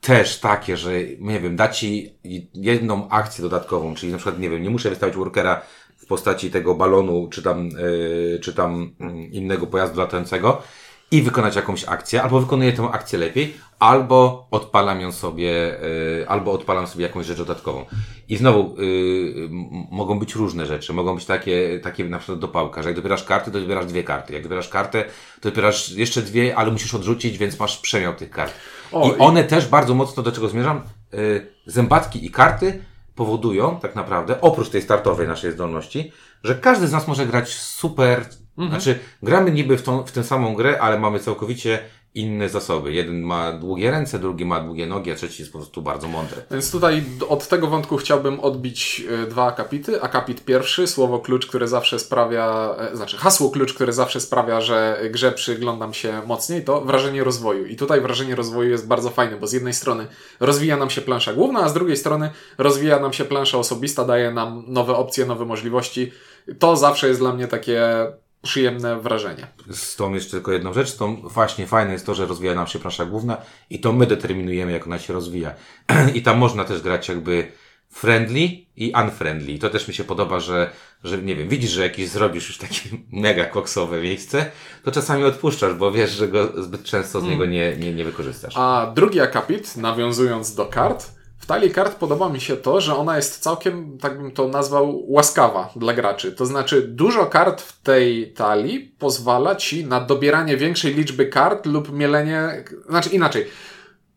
Speaker 1: też takie, że nie wiem, da ci jedną akcję dodatkową, czyli na przykład, nie wiem, nie muszę wystawić workera w postaci tego balonu, czy tam, yy, czy tam mm, innego pojazdu latającego i wykonać jakąś akcję, albo wykonuję tę akcję lepiej, albo odpalam ją sobie, yy, albo odpalam sobie jakąś rzecz dodatkową. I znowu, m- mogą być różne rzeczy, mogą być takie, takie na przykład dopałka, że jak dobierasz karty, to dobierasz dwie karty. Jak dobierasz kartę, to dobierasz jeszcze dwie, ale musisz odrzucić, więc masz przemiał tych kart.
Speaker 2: O,
Speaker 1: I
Speaker 2: i-
Speaker 1: one też bardzo mocno, do czego zmierzam, yy, zębatki i karty powodują tak naprawdę, oprócz tej startowej naszej zdolności, że każdy z nas może grać super, znaczy gramy niby w, tą, w tę samą grę, ale mamy całkowicie inne zasoby. Jeden ma długie ręce, drugi ma długie nogi, a trzeci jest po prostu bardzo mądry.
Speaker 2: Więc tutaj od tego wątku chciałbym odbić e, dwa akapity. Akapit pierwszy, słowo klucz, które zawsze sprawia, e, znaczy hasło klucz, które zawsze sprawia, że grze przyglądam się mocniej, to wrażenie rozwoju. I tutaj wrażenie rozwoju jest bardzo fajne, bo z jednej strony rozwija nam się plansza główna, a z drugiej strony rozwija nam się plansza osobista, daje nam nowe opcje, nowe możliwości. To zawsze jest dla mnie takie przyjemne wrażenie.
Speaker 1: Z tą jeszcze tylko jedną rzecz, to właśnie fajne jest to, że rozwija nam się plansza główna i to my determinujemy, jak ona się rozwija. *clears throat* I tam można też grać jakby friendly i unfriendly. I to też mi się podoba, że, że nie wiem, widzisz, że jakieś zrobisz już takie *laughs* mega koksowe miejsce, to czasami odpuszczasz, bo wiesz, że go zbyt często z niego nie, nie, nie wykorzystasz.
Speaker 2: A drugi akapit, nawiązując do kart, w talii kart podoba mi się to, że ona jest całkiem, tak bym to nazwał, łaskawa dla graczy. To znaczy, dużo kart w tej talii pozwala ci na dobieranie większej liczby kart lub mielenie. Znaczy inaczej.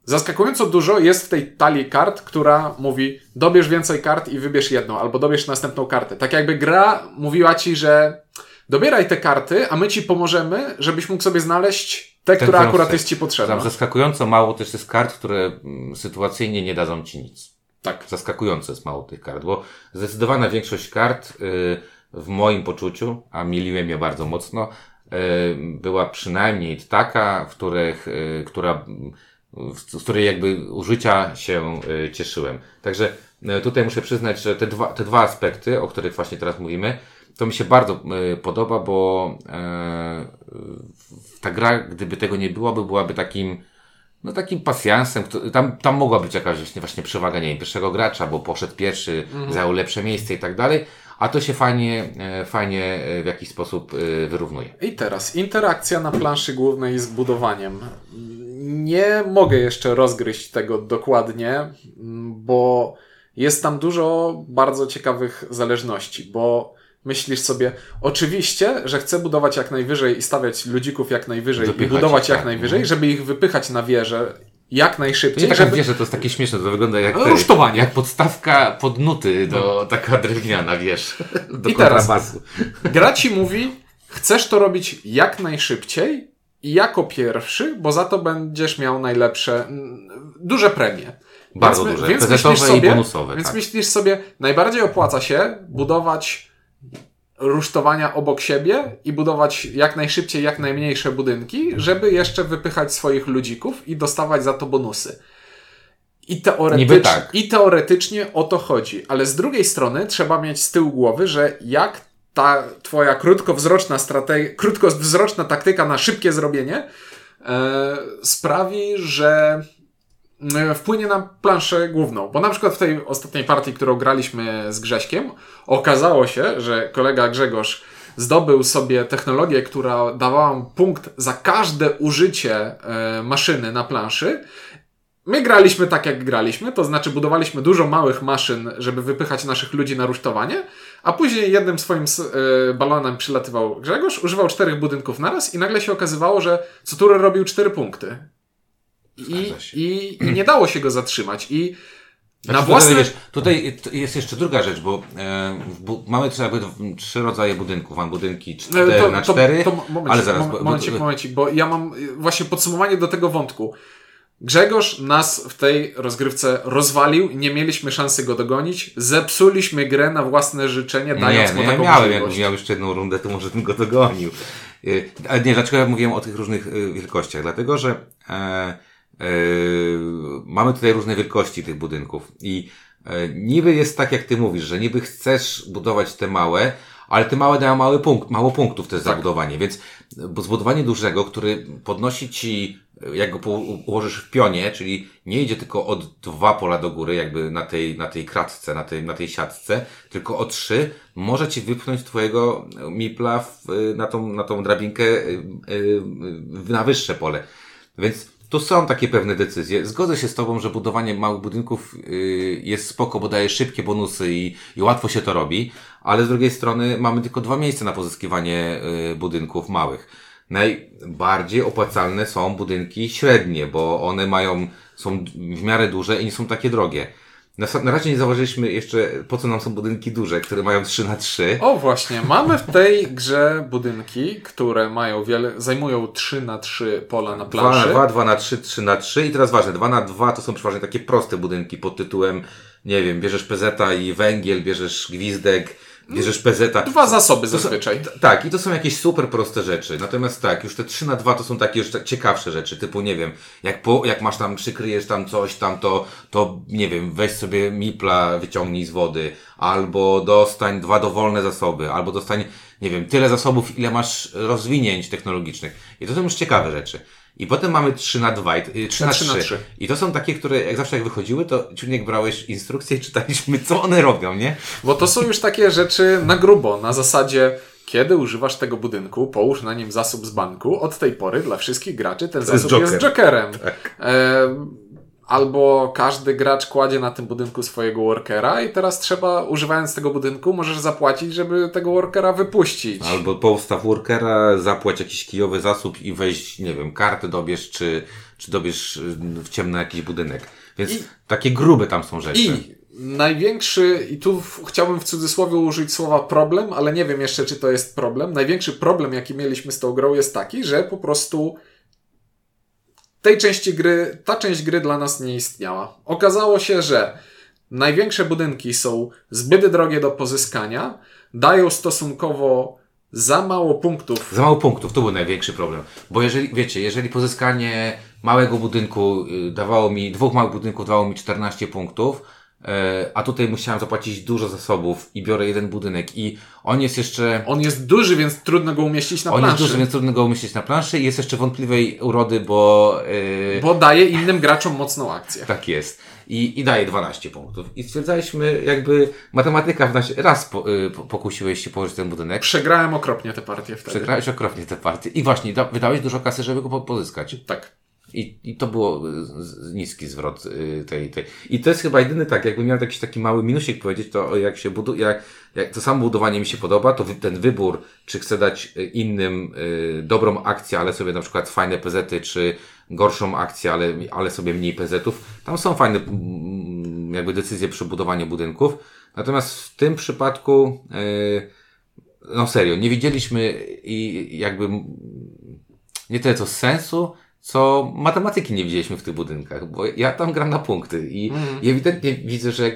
Speaker 2: Zaskakująco dużo jest w tej talii kart, która mówi dobierz więcej kart i wybierz jedną, albo dobierz następną kartę. Tak jakby gra mówiła ci, że dobieraj te karty, a my ci pomożemy, żebyś mógł sobie znaleźć te, która
Speaker 1: którą
Speaker 2: akurat
Speaker 1: chcesz.
Speaker 2: jest ci potrzebna.
Speaker 1: Tam zaskakująco mało też jest kart, które mm, sytuacyjnie nie dadzą ci nic.
Speaker 2: Tak.
Speaker 1: Zaskakująco jest mało tych kart, bo zdecydowana większość kart y, w moim poczuciu, a miliłem je bardzo mocno, y, była przynajmniej taka, w których, y, która, z której jakby użycia się y, cieszyłem. Także tutaj muszę przyznać, że te dwa, te dwa aspekty, o których właśnie teraz mówimy, to mi się bardzo y, podoba, bo y, ta gra, gdyby tego nie było, by byłaby takim no takim pasjansem, tam, tam mogła być jakaś właśnie, przewaga, nie wiem, pierwszego gracza, bo poszedł pierwszy, zajął lepsze miejsce i tak dalej, a to się fajnie, e, fajnie e, w jakiś sposób e, wyrównuje.
Speaker 2: I teraz interakcja na planszy głównej z budowaniem. Nie mogę jeszcze rozgryźć tego dokładnie, bo jest tam dużo bardzo ciekawych zależności, bo myślisz sobie, oczywiście, że chcę budować jak najwyżej i stawiać ludzików jak najwyżej i budować jak
Speaker 1: tak.
Speaker 2: najwyżej, żeby ich wypychać na wieżę jak najszybciej,
Speaker 1: nie tak
Speaker 2: żeby...
Speaker 1: że to jest takie śmieszne, to wygląda jak, te,
Speaker 2: Rusztowanie.
Speaker 1: jak podstawka pod nuty, do, taka drewniana, wiesz, do
Speaker 2: I teraz-
Speaker 1: kontrabasu.
Speaker 2: Gra ci mówi, chcesz to robić jak najszybciej i jako pierwszy, bo za to będziesz miał najlepsze, duże premie.
Speaker 1: Bardzo
Speaker 2: my-
Speaker 1: duże,
Speaker 2: więc myślisz
Speaker 1: i
Speaker 2: sobie,
Speaker 1: bonusowe,
Speaker 2: Więc
Speaker 1: tak.
Speaker 2: myślisz sobie, najbardziej opłaca się budować rusztowania obok siebie i budować jak najszybciej, jak najmniejsze budynki, żeby jeszcze wypychać swoich ludzików i dostawać za to bonusy. I, teoretycznie,
Speaker 1: tak.
Speaker 2: I teoretycznie o to chodzi, ale z drugiej strony trzeba mieć z tyłu głowy, że jak ta twoja krótkowzroczna strategia, krótkowzroczna taktyka na szybkie zrobienie e, sprawi, że wpłynie na planszę główną. Bo na przykład w tej ostatniej partii, którą graliśmy z Grześkiem, okazało się, że kolega Grzegorz zdobył sobie technologię, która dawała punkt za każde użycie e, maszyny na planszy My graliśmy tak, jak graliśmy, to znaczy budowaliśmy dużo małych maszyn, żeby wypychać naszych ludzi na rusztowanie, a później jednym swoim y, balonem przylatywał Grzegorz, używał czterech budynków naraz i nagle się okazywało, że co turę robił cztery punkty. I, i, I nie dało się go zatrzymać. I
Speaker 1: znaczy, na własne... Tutaj, wiesz, tutaj jest jeszcze druga rzecz, bo, e, bo mamy trzy, trzy rodzaje budynków. Mam budynki 4 to, na 4, to, to momencik, ale zaraz...
Speaker 2: Momencik, momencik, bo ja mam właśnie podsumowanie do tego wątku. Grzegorz nas w tej rozgrywce rozwalił, nie mieliśmy szansy go dogonić, zepsuliśmy grę na własne życzenie, dając
Speaker 1: nie,
Speaker 2: mu
Speaker 1: nie,
Speaker 2: taką
Speaker 1: ja miałem,
Speaker 2: możliwość.
Speaker 1: Jak miał jeszcze jedną rundę, to może bym go dogonił. Y, ale nie, dlaczego ja mówiłem o tych różnych wielkościach? Dlatego, że e, e, mamy tutaj różne wielkości tych budynków i e, niby jest tak, jak ty mówisz, że niby chcesz budować te małe, ale te małe dają mały punkt, mało punktów jest tak. zabudowanie, więc zbudowanie dużego, który podnosi ci jak go ułożysz w pionie, czyli nie idzie tylko od dwa pola do góry, jakby na tej, na tej kratce, na tej, na tej siatce, tylko o trzy, może ci wypchnąć twojego mipla w, na, tą, na tą drabinkę na wyższe pole. Więc tu są takie pewne decyzje. Zgodzę się z Tobą, że budowanie małych budynków y, jest spoko, bo daje szybkie bonusy i, i łatwo się to robi, ale z drugiej strony mamy tylko dwa miejsca na pozyskiwanie budynków małych. Najbardziej opłacalne są budynki średnie, bo one mają, są w miarę duże i nie są takie drogie. Na, na razie nie zauważyliśmy jeszcze, po co nam są budynki duże, które mają 3 na 3
Speaker 2: O właśnie, mamy w tej grze budynki, które mają wiele, zajmują 3 na 3 pola na planszy. 2
Speaker 1: na 2, 2 na 3, 3 na 3 i teraz ważne, 2 na 2 to są przeważnie takie proste budynki pod tytułem, nie wiem, bierzesz pezeta i węgiel, bierzesz gwizdek, bierzesz pezeta.
Speaker 2: Dwa zasoby zazwyczaj.
Speaker 1: Są, tak, i to są jakieś super proste rzeczy. Natomiast tak, już te 3 na 2 to są takie już ciekawsze rzeczy, typu nie wiem, jak, po, jak masz tam, przykryjesz tam coś tam, to, to nie wiem, weź sobie mipla, wyciągnij z wody, albo dostań dwa dowolne zasoby, albo dostań, nie wiem, tyle zasobów, ile masz rozwinięć technologicznych. I to są już ciekawe rzeczy. I potem mamy 3 na 2, 3 na 3. 3 na 3. I to są takie, które jak zawsze jak wychodziły, to ciunek brałeś instrukcje i czytaliśmy, co one robią, nie?
Speaker 2: Bo to są już takie rzeczy na grubo, na zasadzie kiedy używasz tego budynku, połóż na nim zasób z banku. Od tej pory dla wszystkich graczy ten zasób jest, jest jokerem. Tak. E, albo każdy gracz kładzie na tym budynku swojego workera i teraz trzeba, używając tego budynku, możesz zapłacić, żeby tego workera wypuścić.
Speaker 1: Albo postaw workera, zapłać jakiś kijowy zasób i wejść, nie wiem, karty dobierz, czy, czy dobierz y, w ciemno jakiś budynek. Więc I, takie grube tam są rzeczy.
Speaker 2: I największy, i tu chciałbym w cudzysłowie użyć słowa problem, ale nie wiem jeszcze, czy to jest problem. Największy problem, jaki mieliśmy z tą grą jest taki, że po prostu tej części gry, ta część gry dla nas nie istniała. Okazało się, że największe budynki są zbyt drogie do pozyskania, dają stosunkowo za mało punktów.
Speaker 1: Za mało punktów, to był największy problem. Bo jeżeli, wiecie, jeżeli pozyskanie małego budynku y, dawało mi, dwóch małych budynków dawało mi 14 punktów, a tutaj musiałem zapłacić dużo zasobów i biorę jeden budynek i on jest jeszcze...
Speaker 2: On jest duży, więc trudno go umieścić na
Speaker 1: on
Speaker 2: planszy.
Speaker 1: On jest duży, więc trudno go umieścić na planszy i jest jeszcze wątpliwej urody, bo...
Speaker 2: Yy... Bo daje innym graczom mocną akcję.
Speaker 1: Tak jest. I, i daje 12 punktów. I stwierdzaliśmy, jakby matematyka w nas raz po, yy, pokusiłeś się położyć ten budynek.
Speaker 2: Przegrałem okropnie te partie wtedy.
Speaker 1: Przegrałeś okropnie te partie. I właśnie, da, wydałeś dużo kasy, żeby go pozyskać.
Speaker 2: Tak.
Speaker 1: I, I to było niski zwrot y, tej, tej. I to jest chyba jedyny tak, jakbym miał jakiś taki mały minusik powiedzieć, to jak się buduje, jak, jak to samo budowanie mi się podoba, to ten wybór, czy chcę dać y, innym y, dobrą akcję, ale sobie na przykład fajne pezety, czy gorszą akcję, ale, ale sobie mniej pezetów. Tam są fajne jakby decyzje przy budowaniu budynków. Natomiast w tym przypadku, no serio, nie widzieliśmy i jakby nie tyle co sensu, co matematyki nie widzieliśmy w tych budynkach, bo ja tam gram na punkty i mm. ewidentnie widzę, że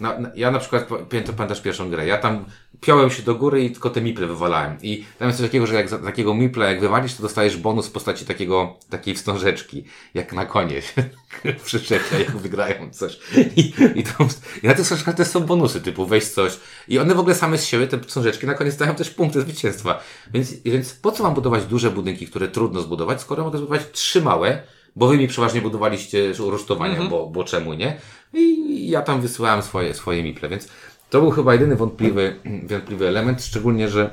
Speaker 1: na, na, ja na przykład, pamiętasz pierwszą grę, ja tam piąłem się do góry i tylko te miple wywalałem. I tam jest coś takiego, że jak za takiego mipla jak wywalisz, to dostajesz bonus w postaci takiego, takiej wstążeczki, jak na konie *laughs* *laughs* przyczepia, jak wygrają coś. I, i, to, i na tych wstążkach też są bonusy, typu weź coś. I one w ogóle same z siebie, te wstążeczki, na koniec dają też punkty zwycięstwa. Więc, więc po co mam budować duże budynki, które trudno zbudować, skoro mogę zbudować trzy małe, bo wy mi przeważnie budowaliście rusztowania, -hmm. bo, bo czemu nie? I ja tam wysyłałem swoje, swoje miple, więc to był chyba jedyny wątpliwy, wątpliwy element, szczególnie, że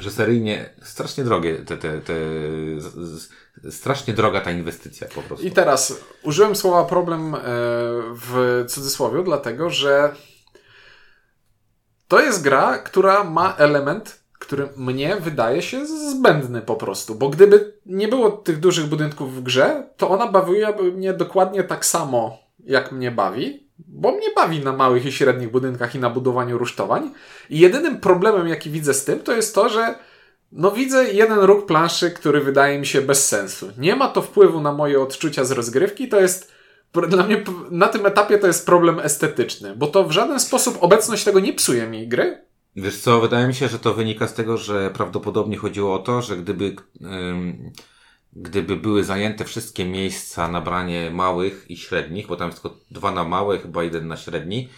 Speaker 1: że seryjnie strasznie drogie te, te, te strasznie droga ta inwestycja po prostu.
Speaker 2: I teraz użyłem słowa problem e, w cudzysłowie, dlatego że to jest gra, która ma element, który mnie wydaje się zbędny po prostu, bo gdyby nie było tych dużych budynków w grze, to ona bawiłaby mnie dokładnie tak samo, jak mnie bawi, bo mnie bawi na małych i średnich budynkach i na budowaniu rusztowań. I jedynym problemem, jaki widzę z tym, to jest to, że no widzę jeden róg planszy, który wydaje mi się bez sensu. Nie ma to wpływu na moje odczucia z rozgrywki, to jest dla mnie na tym etapie to jest problem estetyczny, bo to w żaden sposób obecność tego nie psuje mi gry.
Speaker 1: Wiesz co, wydaje mi się, że to wynika z tego, że prawdopodobnie chodziło o to, że gdyby, ym, gdyby były zajęte wszystkie miejsca na branie małych i średnich, bo tam jest tylko dwa na małe, chyba jeden na średni,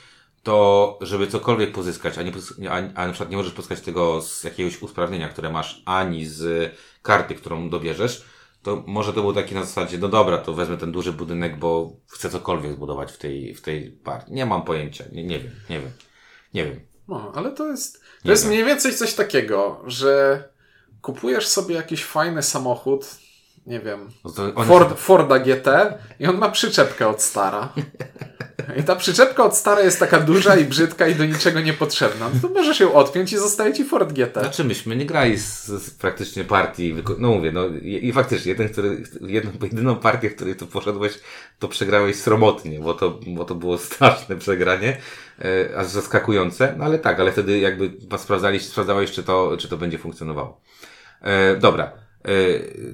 Speaker 1: to żeby cokolwiek pozyskać, a, nie, a, a na przykład nie możesz pozyskać tego z jakiegoś usprawnienia, które masz, ani z karty, którą dobierzesz, to może to było taki na zasadzie, no dobra, to wezmę ten duży budynek, bo chcę cokolwiek zbudować w tej, w tej partii. Nie mam pojęcia, nie, nie wiem, nie wiem, nie wiem.
Speaker 2: No, ale to jest, to jest mniej więcej coś takiego, że kupujesz sobie jakiś fajny samochód, nie wiem, no Ford, Forda GT i on ma przyczepkę od stara. *laughs* I ta przyczepka od stara jest taka duża i brzydka i do niczego niepotrzebna. No to możesz ją odpiąć i zostaje ci Ford GT.
Speaker 1: Znaczy myśmy nie grali z, z praktycznie partii, no mówię, no i, i faktycznie, jeden, który, jedną, jedyną partię, w której tu poszedłeś, to przegrałeś sromotnie, bo to, bo to było straszne przegranie, e, aż zaskakujące, no ale tak, ale wtedy jakby sprawdzali, sprawdzałeś, czy to, czy to będzie funkcjonowało. E, dobra. E,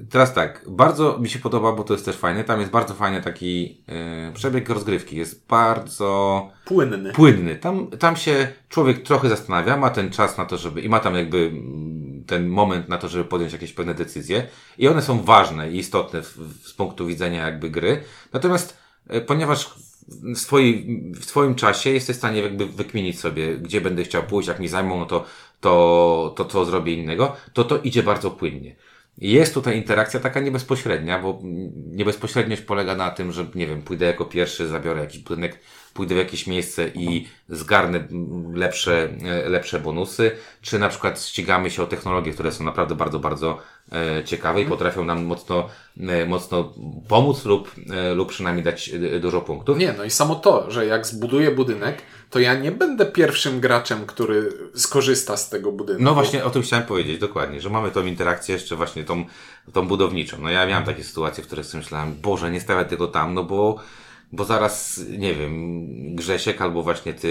Speaker 1: teraz tak, bardzo mi się podoba, bo to jest też fajne. Tam jest bardzo fajny taki e, przebieg rozgrywki. Jest bardzo
Speaker 2: płynny.
Speaker 1: Płynny. Tam, tam się człowiek trochę zastanawia, ma ten czas na to, żeby i ma tam jakby mm, ten moment na to, żeby podjąć jakieś pewne decyzje. I one są ważne i istotne w, w, z punktu widzenia jakby gry. Natomiast e, ponieważ w, swojej, w swoim czasie jesteś w stanie jakby wykminić sobie, gdzie będę chciał pójść, jak mi zajmą, no to, to, to co zrobię innego, to to idzie bardzo płynnie. Jest tutaj interakcja taka niebezpośrednia, bo niebezpośredniość polega na tym, że nie wiem, pójdę jako pierwszy, zabiorę jakiś budynek, pójdę w jakieś miejsce i zgarnę lepsze, e, lepsze bonusy, czy na przykład ścigamy się o technologie, które są naprawdę bardzo, bardzo e, ciekawe i mhm. potrafią nam mocno, e, mocno pomóc lub, lub przynajmniej dać dużo punktów.
Speaker 2: Nie, no i samo to, że jak zbuduję budynek, to ja nie będę pierwszym graczem, który skorzysta z tego budynku.
Speaker 1: No właśnie o tym chciałem powiedzieć, dokładnie, że mamy tą interakcję jeszcze właśnie tą, tą budowniczą. No ja miałem takie sytuacje, w których sobie myślałem, Boże, nie stawiaj tego tam, no bo bo zaraz, nie wiem, Grzesiek albo właśnie ty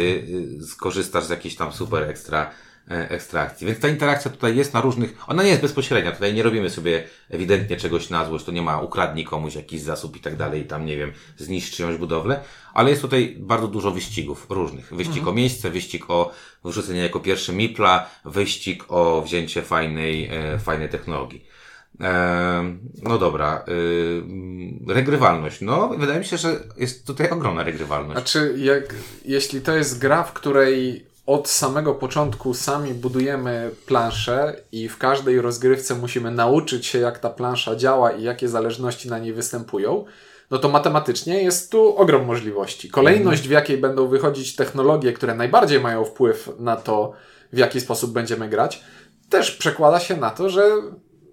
Speaker 1: y, skorzystasz z jakiejś tam super ekstra e, ekstrakcji. Więc ta interakcja tutaj jest na różnych, ona nie jest bezpośrednia, tutaj nie robimy sobie ewidentnie czegoś na złość, to nie ma ukradnij komuś jakiś zasób i tak dalej, i tam nie wiem, zniszcz czyjąś budowlę, ale jest tutaj bardzo dużo wyścigów różnych. Wyścig mhm. o miejsce, wyścig o wrzucenie jako pierwszy mipla, wyścig o wzięcie fajnej, e, fajnej technologii. E, no dobra. E, regrywalność. No, wydaje mi się, że jest tutaj ogromna regrywalność.
Speaker 2: Znaczy, jak, jeśli to jest gra, w której od samego początku sami budujemy planszę i w każdej rozgrywce musimy nauczyć się, jak ta plansza działa i jakie zależności na niej występują, no to matematycznie jest tu ogrom możliwości. Kolejność, w jakiej będą wychodzić technologie, które najbardziej mają wpływ na to, w jaki sposób będziemy grać, też przekłada się na to, że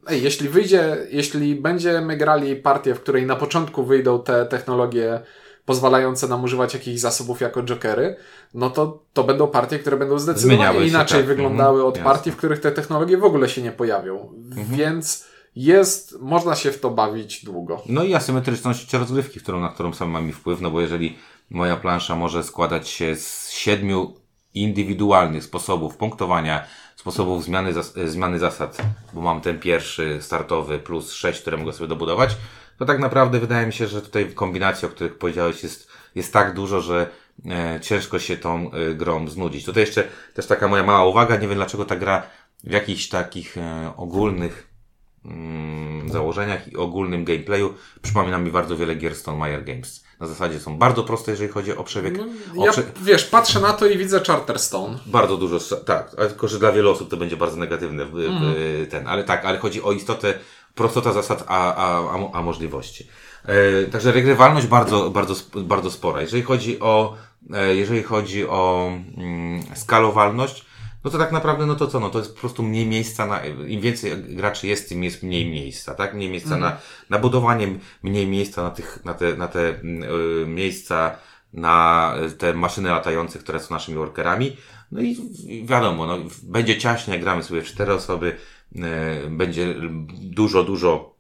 Speaker 2: ej, jeśli wyjdzie, jeśli będziemy grali partię, w której na początku wyjdą te technologie pozwalające nam używać jakichś zasobów jako jokery, no to to będą partie, które będą zdecydowanie inaczej tak. wyglądały mhm. od Jasne. partii, w których te technologie w ogóle się nie pojawią. Mhm. Więc jest, można się w to bawić długo.
Speaker 1: No i asymetryczność rozgrywki, którą, na którą sam mam wpływ, no bo jeżeli moja plansza może składać się z siedmiu indywidualnych sposobów punktowania, sposobów zmiany, zas zmiany zasad, bo mam ten pierwszy startowy plus 6, które mogę sobie dobudować, to tak naprawdę wydaje mi się, że tutaj kombinacji, o których powiedziałeś, jest, jest tak dużo, że e, ciężko się tą e, grą znudzić. Tutaj jeszcze też taka moja mała uwaga, nie wiem dlaczego ta gra w jakichś takich e, ogólnych mm, założeniach i ogólnym gameplayu przypomina mi bardzo wiele gier Stone Meyer Games na zasadzie są bardzo proste, jeżeli chodzi o przebieg.
Speaker 2: No, ja, wiesz, patrzę na to i widzę Charterstone.
Speaker 1: Bardzo dużo, tak, tylko, że dla wielu osób to będzie bardzo negatywne mm. ten, ale tak, ale chodzi o istotę, prostota zasad, a, a, a, a możliwości. E, także regrywalność bardzo, bardzo, bardzo spora. Jeżeli chodzi o, e, jeżeli chodzi o mm, skalowalność, no to tak naprawdę, no to co, no to jest po prostu mniej miejsca na, im więcej graczy jest, tym jest mniej miejsca, tak? Mniej miejsca na, na budowanie, mniej miejsca na tych, na te, na te y, miejsca, na te maszyny latające, które są naszymi workerami. No i wiadomo, no, będzie ciaśnie, gramy sobie w cztery osoby, y, będzie dużo, dużo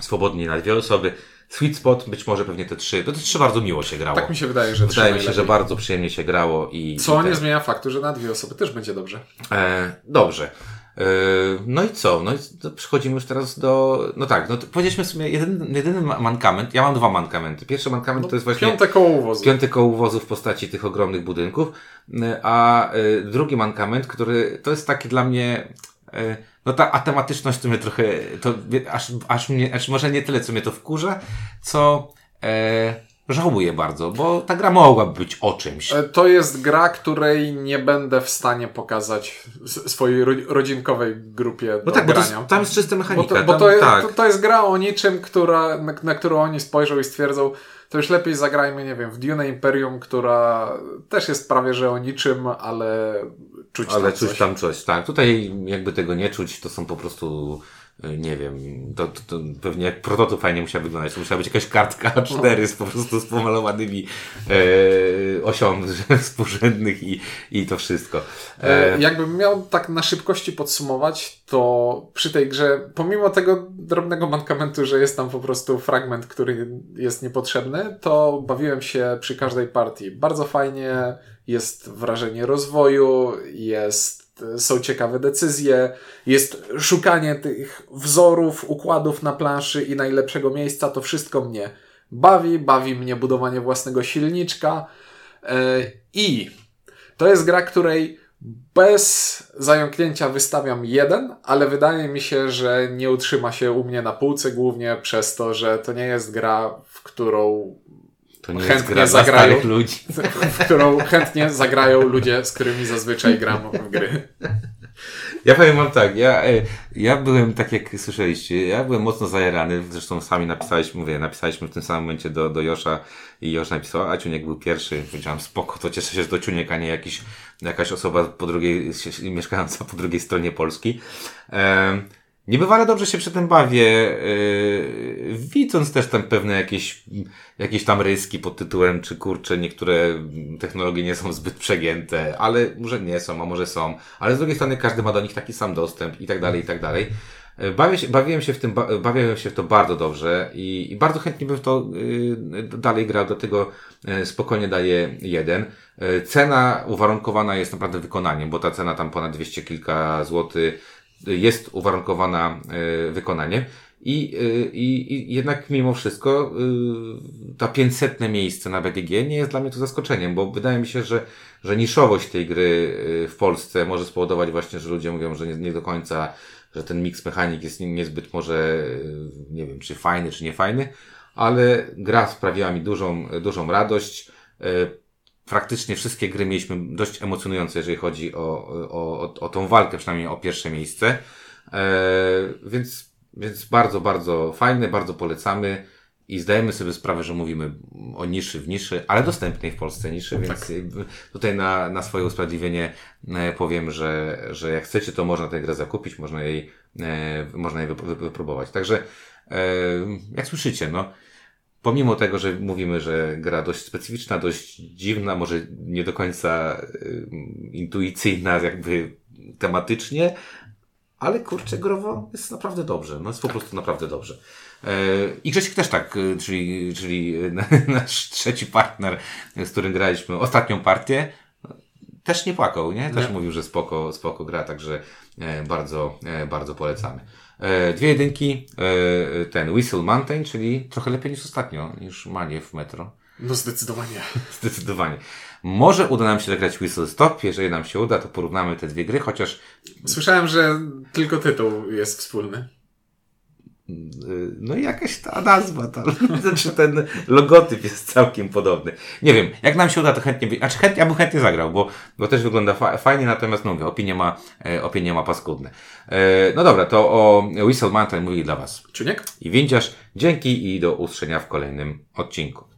Speaker 1: swobodniej na dwie osoby. Sweet spot, być może pewnie te trzy. To te trzy bardzo miło się grało.
Speaker 2: Tak mi się wydaje, że
Speaker 1: Wydaje mi się, że bardzo przyjemnie się grało i.
Speaker 2: Co
Speaker 1: i
Speaker 2: nie
Speaker 1: ten-
Speaker 2: zmienia faktu, że na dwie osoby też będzie dobrze.
Speaker 1: E, dobrze. E, no i co? No i przechodzimy już teraz do. No tak, no to powiedzieliśmy sobie jeden, jedyny ma- mankament. Ja mam dwa mankamenty. Pierwszy mankament to jest właśnie.
Speaker 2: Piąte koło uwozu.
Speaker 1: Piąty koło wozu w postaci tych ogromnych budynków. E, A e, drugi mankament, który to jest taki dla mnie. E, No ta atematyczność to mnie trochę. To aż, aż mnie, aż może nie tyle, co mnie to wkurza, co e, żałuję bardzo, bo ta gra mogłaby być o czymś.
Speaker 2: E, To jest gra, której nie będę w stanie pokazać swojej ro- rodzinkowej grupie
Speaker 1: No tak, bo to
Speaker 2: grania.
Speaker 1: jest, tam jest czysta
Speaker 2: Bo
Speaker 1: mechanika.
Speaker 2: to, bo
Speaker 1: tam,
Speaker 2: to, jest,
Speaker 1: tak.
Speaker 2: to, to jest gra o niczym, która, na, na którą oni spojrzą i stwierdzą, to już lepiej zagrajmy, nie wiem, w Dune Imperium, która też jest prawie że o niczym, ale czuć
Speaker 1: Ale
Speaker 2: tam
Speaker 1: czuć
Speaker 2: coś.
Speaker 1: tam coś, tak. Tutaj jakby tego nie czuć, to są po prostu, nie wiem, to, to, to pewnie jak prototyp fajnie musiał wyglądać. To musiała być jakaś kartka *laughs* A4 z po prostu z pomalowanymi e, osią współrzędnych *laughs* i, i to wszystko. E,
Speaker 2: E, jakbym miał tak na szybkości podsumować, to przy tej grze, pomimo tego drobnego mankamentu, że jest tam po prostu fragment, który jest niepotrzebny, to bawiłem się przy każdej partii. Bardzo fajnie, jest wrażenie rozwoju, jest, są ciekawe decyzje, jest szukanie tych wzorów, układów na planszy i najlepszego miejsca. To wszystko mnie bawi, bawi mnie budowanie własnego silniczka. E, i to jest gra, której bez zająknięcia wystawiam jeden, ale wydaje mi się, że nie utrzyma się u mnie na półce głównie przez to, że to nie jest gra, w którą,
Speaker 1: to nie jest
Speaker 2: chętnie
Speaker 1: gra dla
Speaker 2: zagrają.
Speaker 1: ludzi. *laughs*
Speaker 2: którą chętnie zagrają ludzie, z którymi zazwyczaj gram w gry.
Speaker 1: Ja powiem wam tak, ja, e, ja byłem, tak jak słyszeliście, ja byłem mocno zajarany, zresztą sami napisaliśmy, mówię, napisaliśmy w tym samym momencie do, do Josza i Josz napisał, a Ciuniek był pierwszy, powiedziałem spoko, to cieszę się, że to Ciuniek, a nie jakiś, jakaś osoba po drugiej, mieszkająca po drugiej stronie Polski. Niebywale dobrze się przy tym bawię, yy, widząc też tam pewne jakieś, jakieś tam ryski pod tytułem, czy kurczę, niektóre technologie nie są zbyt przegięte, ale może nie są, a może są, ale z drugiej strony każdy ma do nich taki sam dostęp i tak dalej, i tak dalej. Yy, Bawię się, bawiłem się w tym, ba- bawiłem się w to bardzo dobrze i, i bardzo chętnie bym w to yy, dalej grał, dlatego yy, spokojnie daję jeden. Cena uwarunkowana jest naprawdę wykonaniem, bo ta cena tam ponad 200 kilka złotych jest uwarunkowana y, wykonaniem. I, y, i, I jednak mimo wszystko y, to 500 miejsce na BGG nie jest dla mnie to zaskoczeniem, bo wydaje mi się, że, że niszowość tej gry w Polsce może spowodować właśnie, że ludzie mówią, że nie, nie do końca, że ten miks mechanik jest nie- niezbyt może, nie wiem, czy fajny, czy nie fajny, ale gra sprawiła mi dużą, dużą radość. Praktycznie wszystkie gry mieliśmy dość emocjonujące, jeżeli chodzi o, o, o, o tą walkę, przynajmniej o pierwsze miejsce. E, więc, więc bardzo, bardzo fajne, bardzo polecamy i zdajemy sobie sprawę, że mówimy o niszy w niszy, ale dostępnej w Polsce niszy, więc jakby tutaj na, na swoje usprawiedliwienie e, powiem, że, że jak chcecie, to można tę grę zakupić, można jej, e, można jej wyp- wyp- wypróbować. Także e, jak słyszycie, no, pomimo tego, że mówimy, że gra dość specyficzna, dość dziwna, może nie do końca y, intuicyjna jakby tematycznie, ale kurczę, growo jest naprawdę dobrze. No jest po prostu naprawdę dobrze. E, I Grzesiek też tak, y, czyli, czyli y, *laughs* nasz trzeci partner, z którym graliśmy ostatnią partię, też nie płakał, nie? Też
Speaker 2: Nie.
Speaker 1: mówił, że spoko, spoko gra, także e, bardzo, e, bardzo polecamy. E, dwie jedynki, e, ten Whistle Mountain, czyli trochę lepiej niż ostatnio, niż Manie w Metro.
Speaker 2: No zdecydowanie. *laughs*
Speaker 1: Zdecydowanie. Może uda nam się zagrać Whistle Stop, jeżeli nam się uda, to porównamy te dwie gry, chociaż
Speaker 2: Słyszałem, że tylko tytuł jest wspólny.
Speaker 1: No jakaś ta nazwa, ta, *laughs* znaczy ten logotyp jest całkiem podobny. Nie wiem, jak nam się uda, to chętnie, znaczy chętnie, ja bym chętnie zagrał, bo, bo też wygląda fa fajnie, natomiast no mówię, opinie ma, e, opinie ma paskudne. E, no dobra, to o Whistle Mountain mówi dla Was
Speaker 2: Czuniek?
Speaker 1: i Windziarz. Dzięki i do usłyszenia w kolejnym odcinku.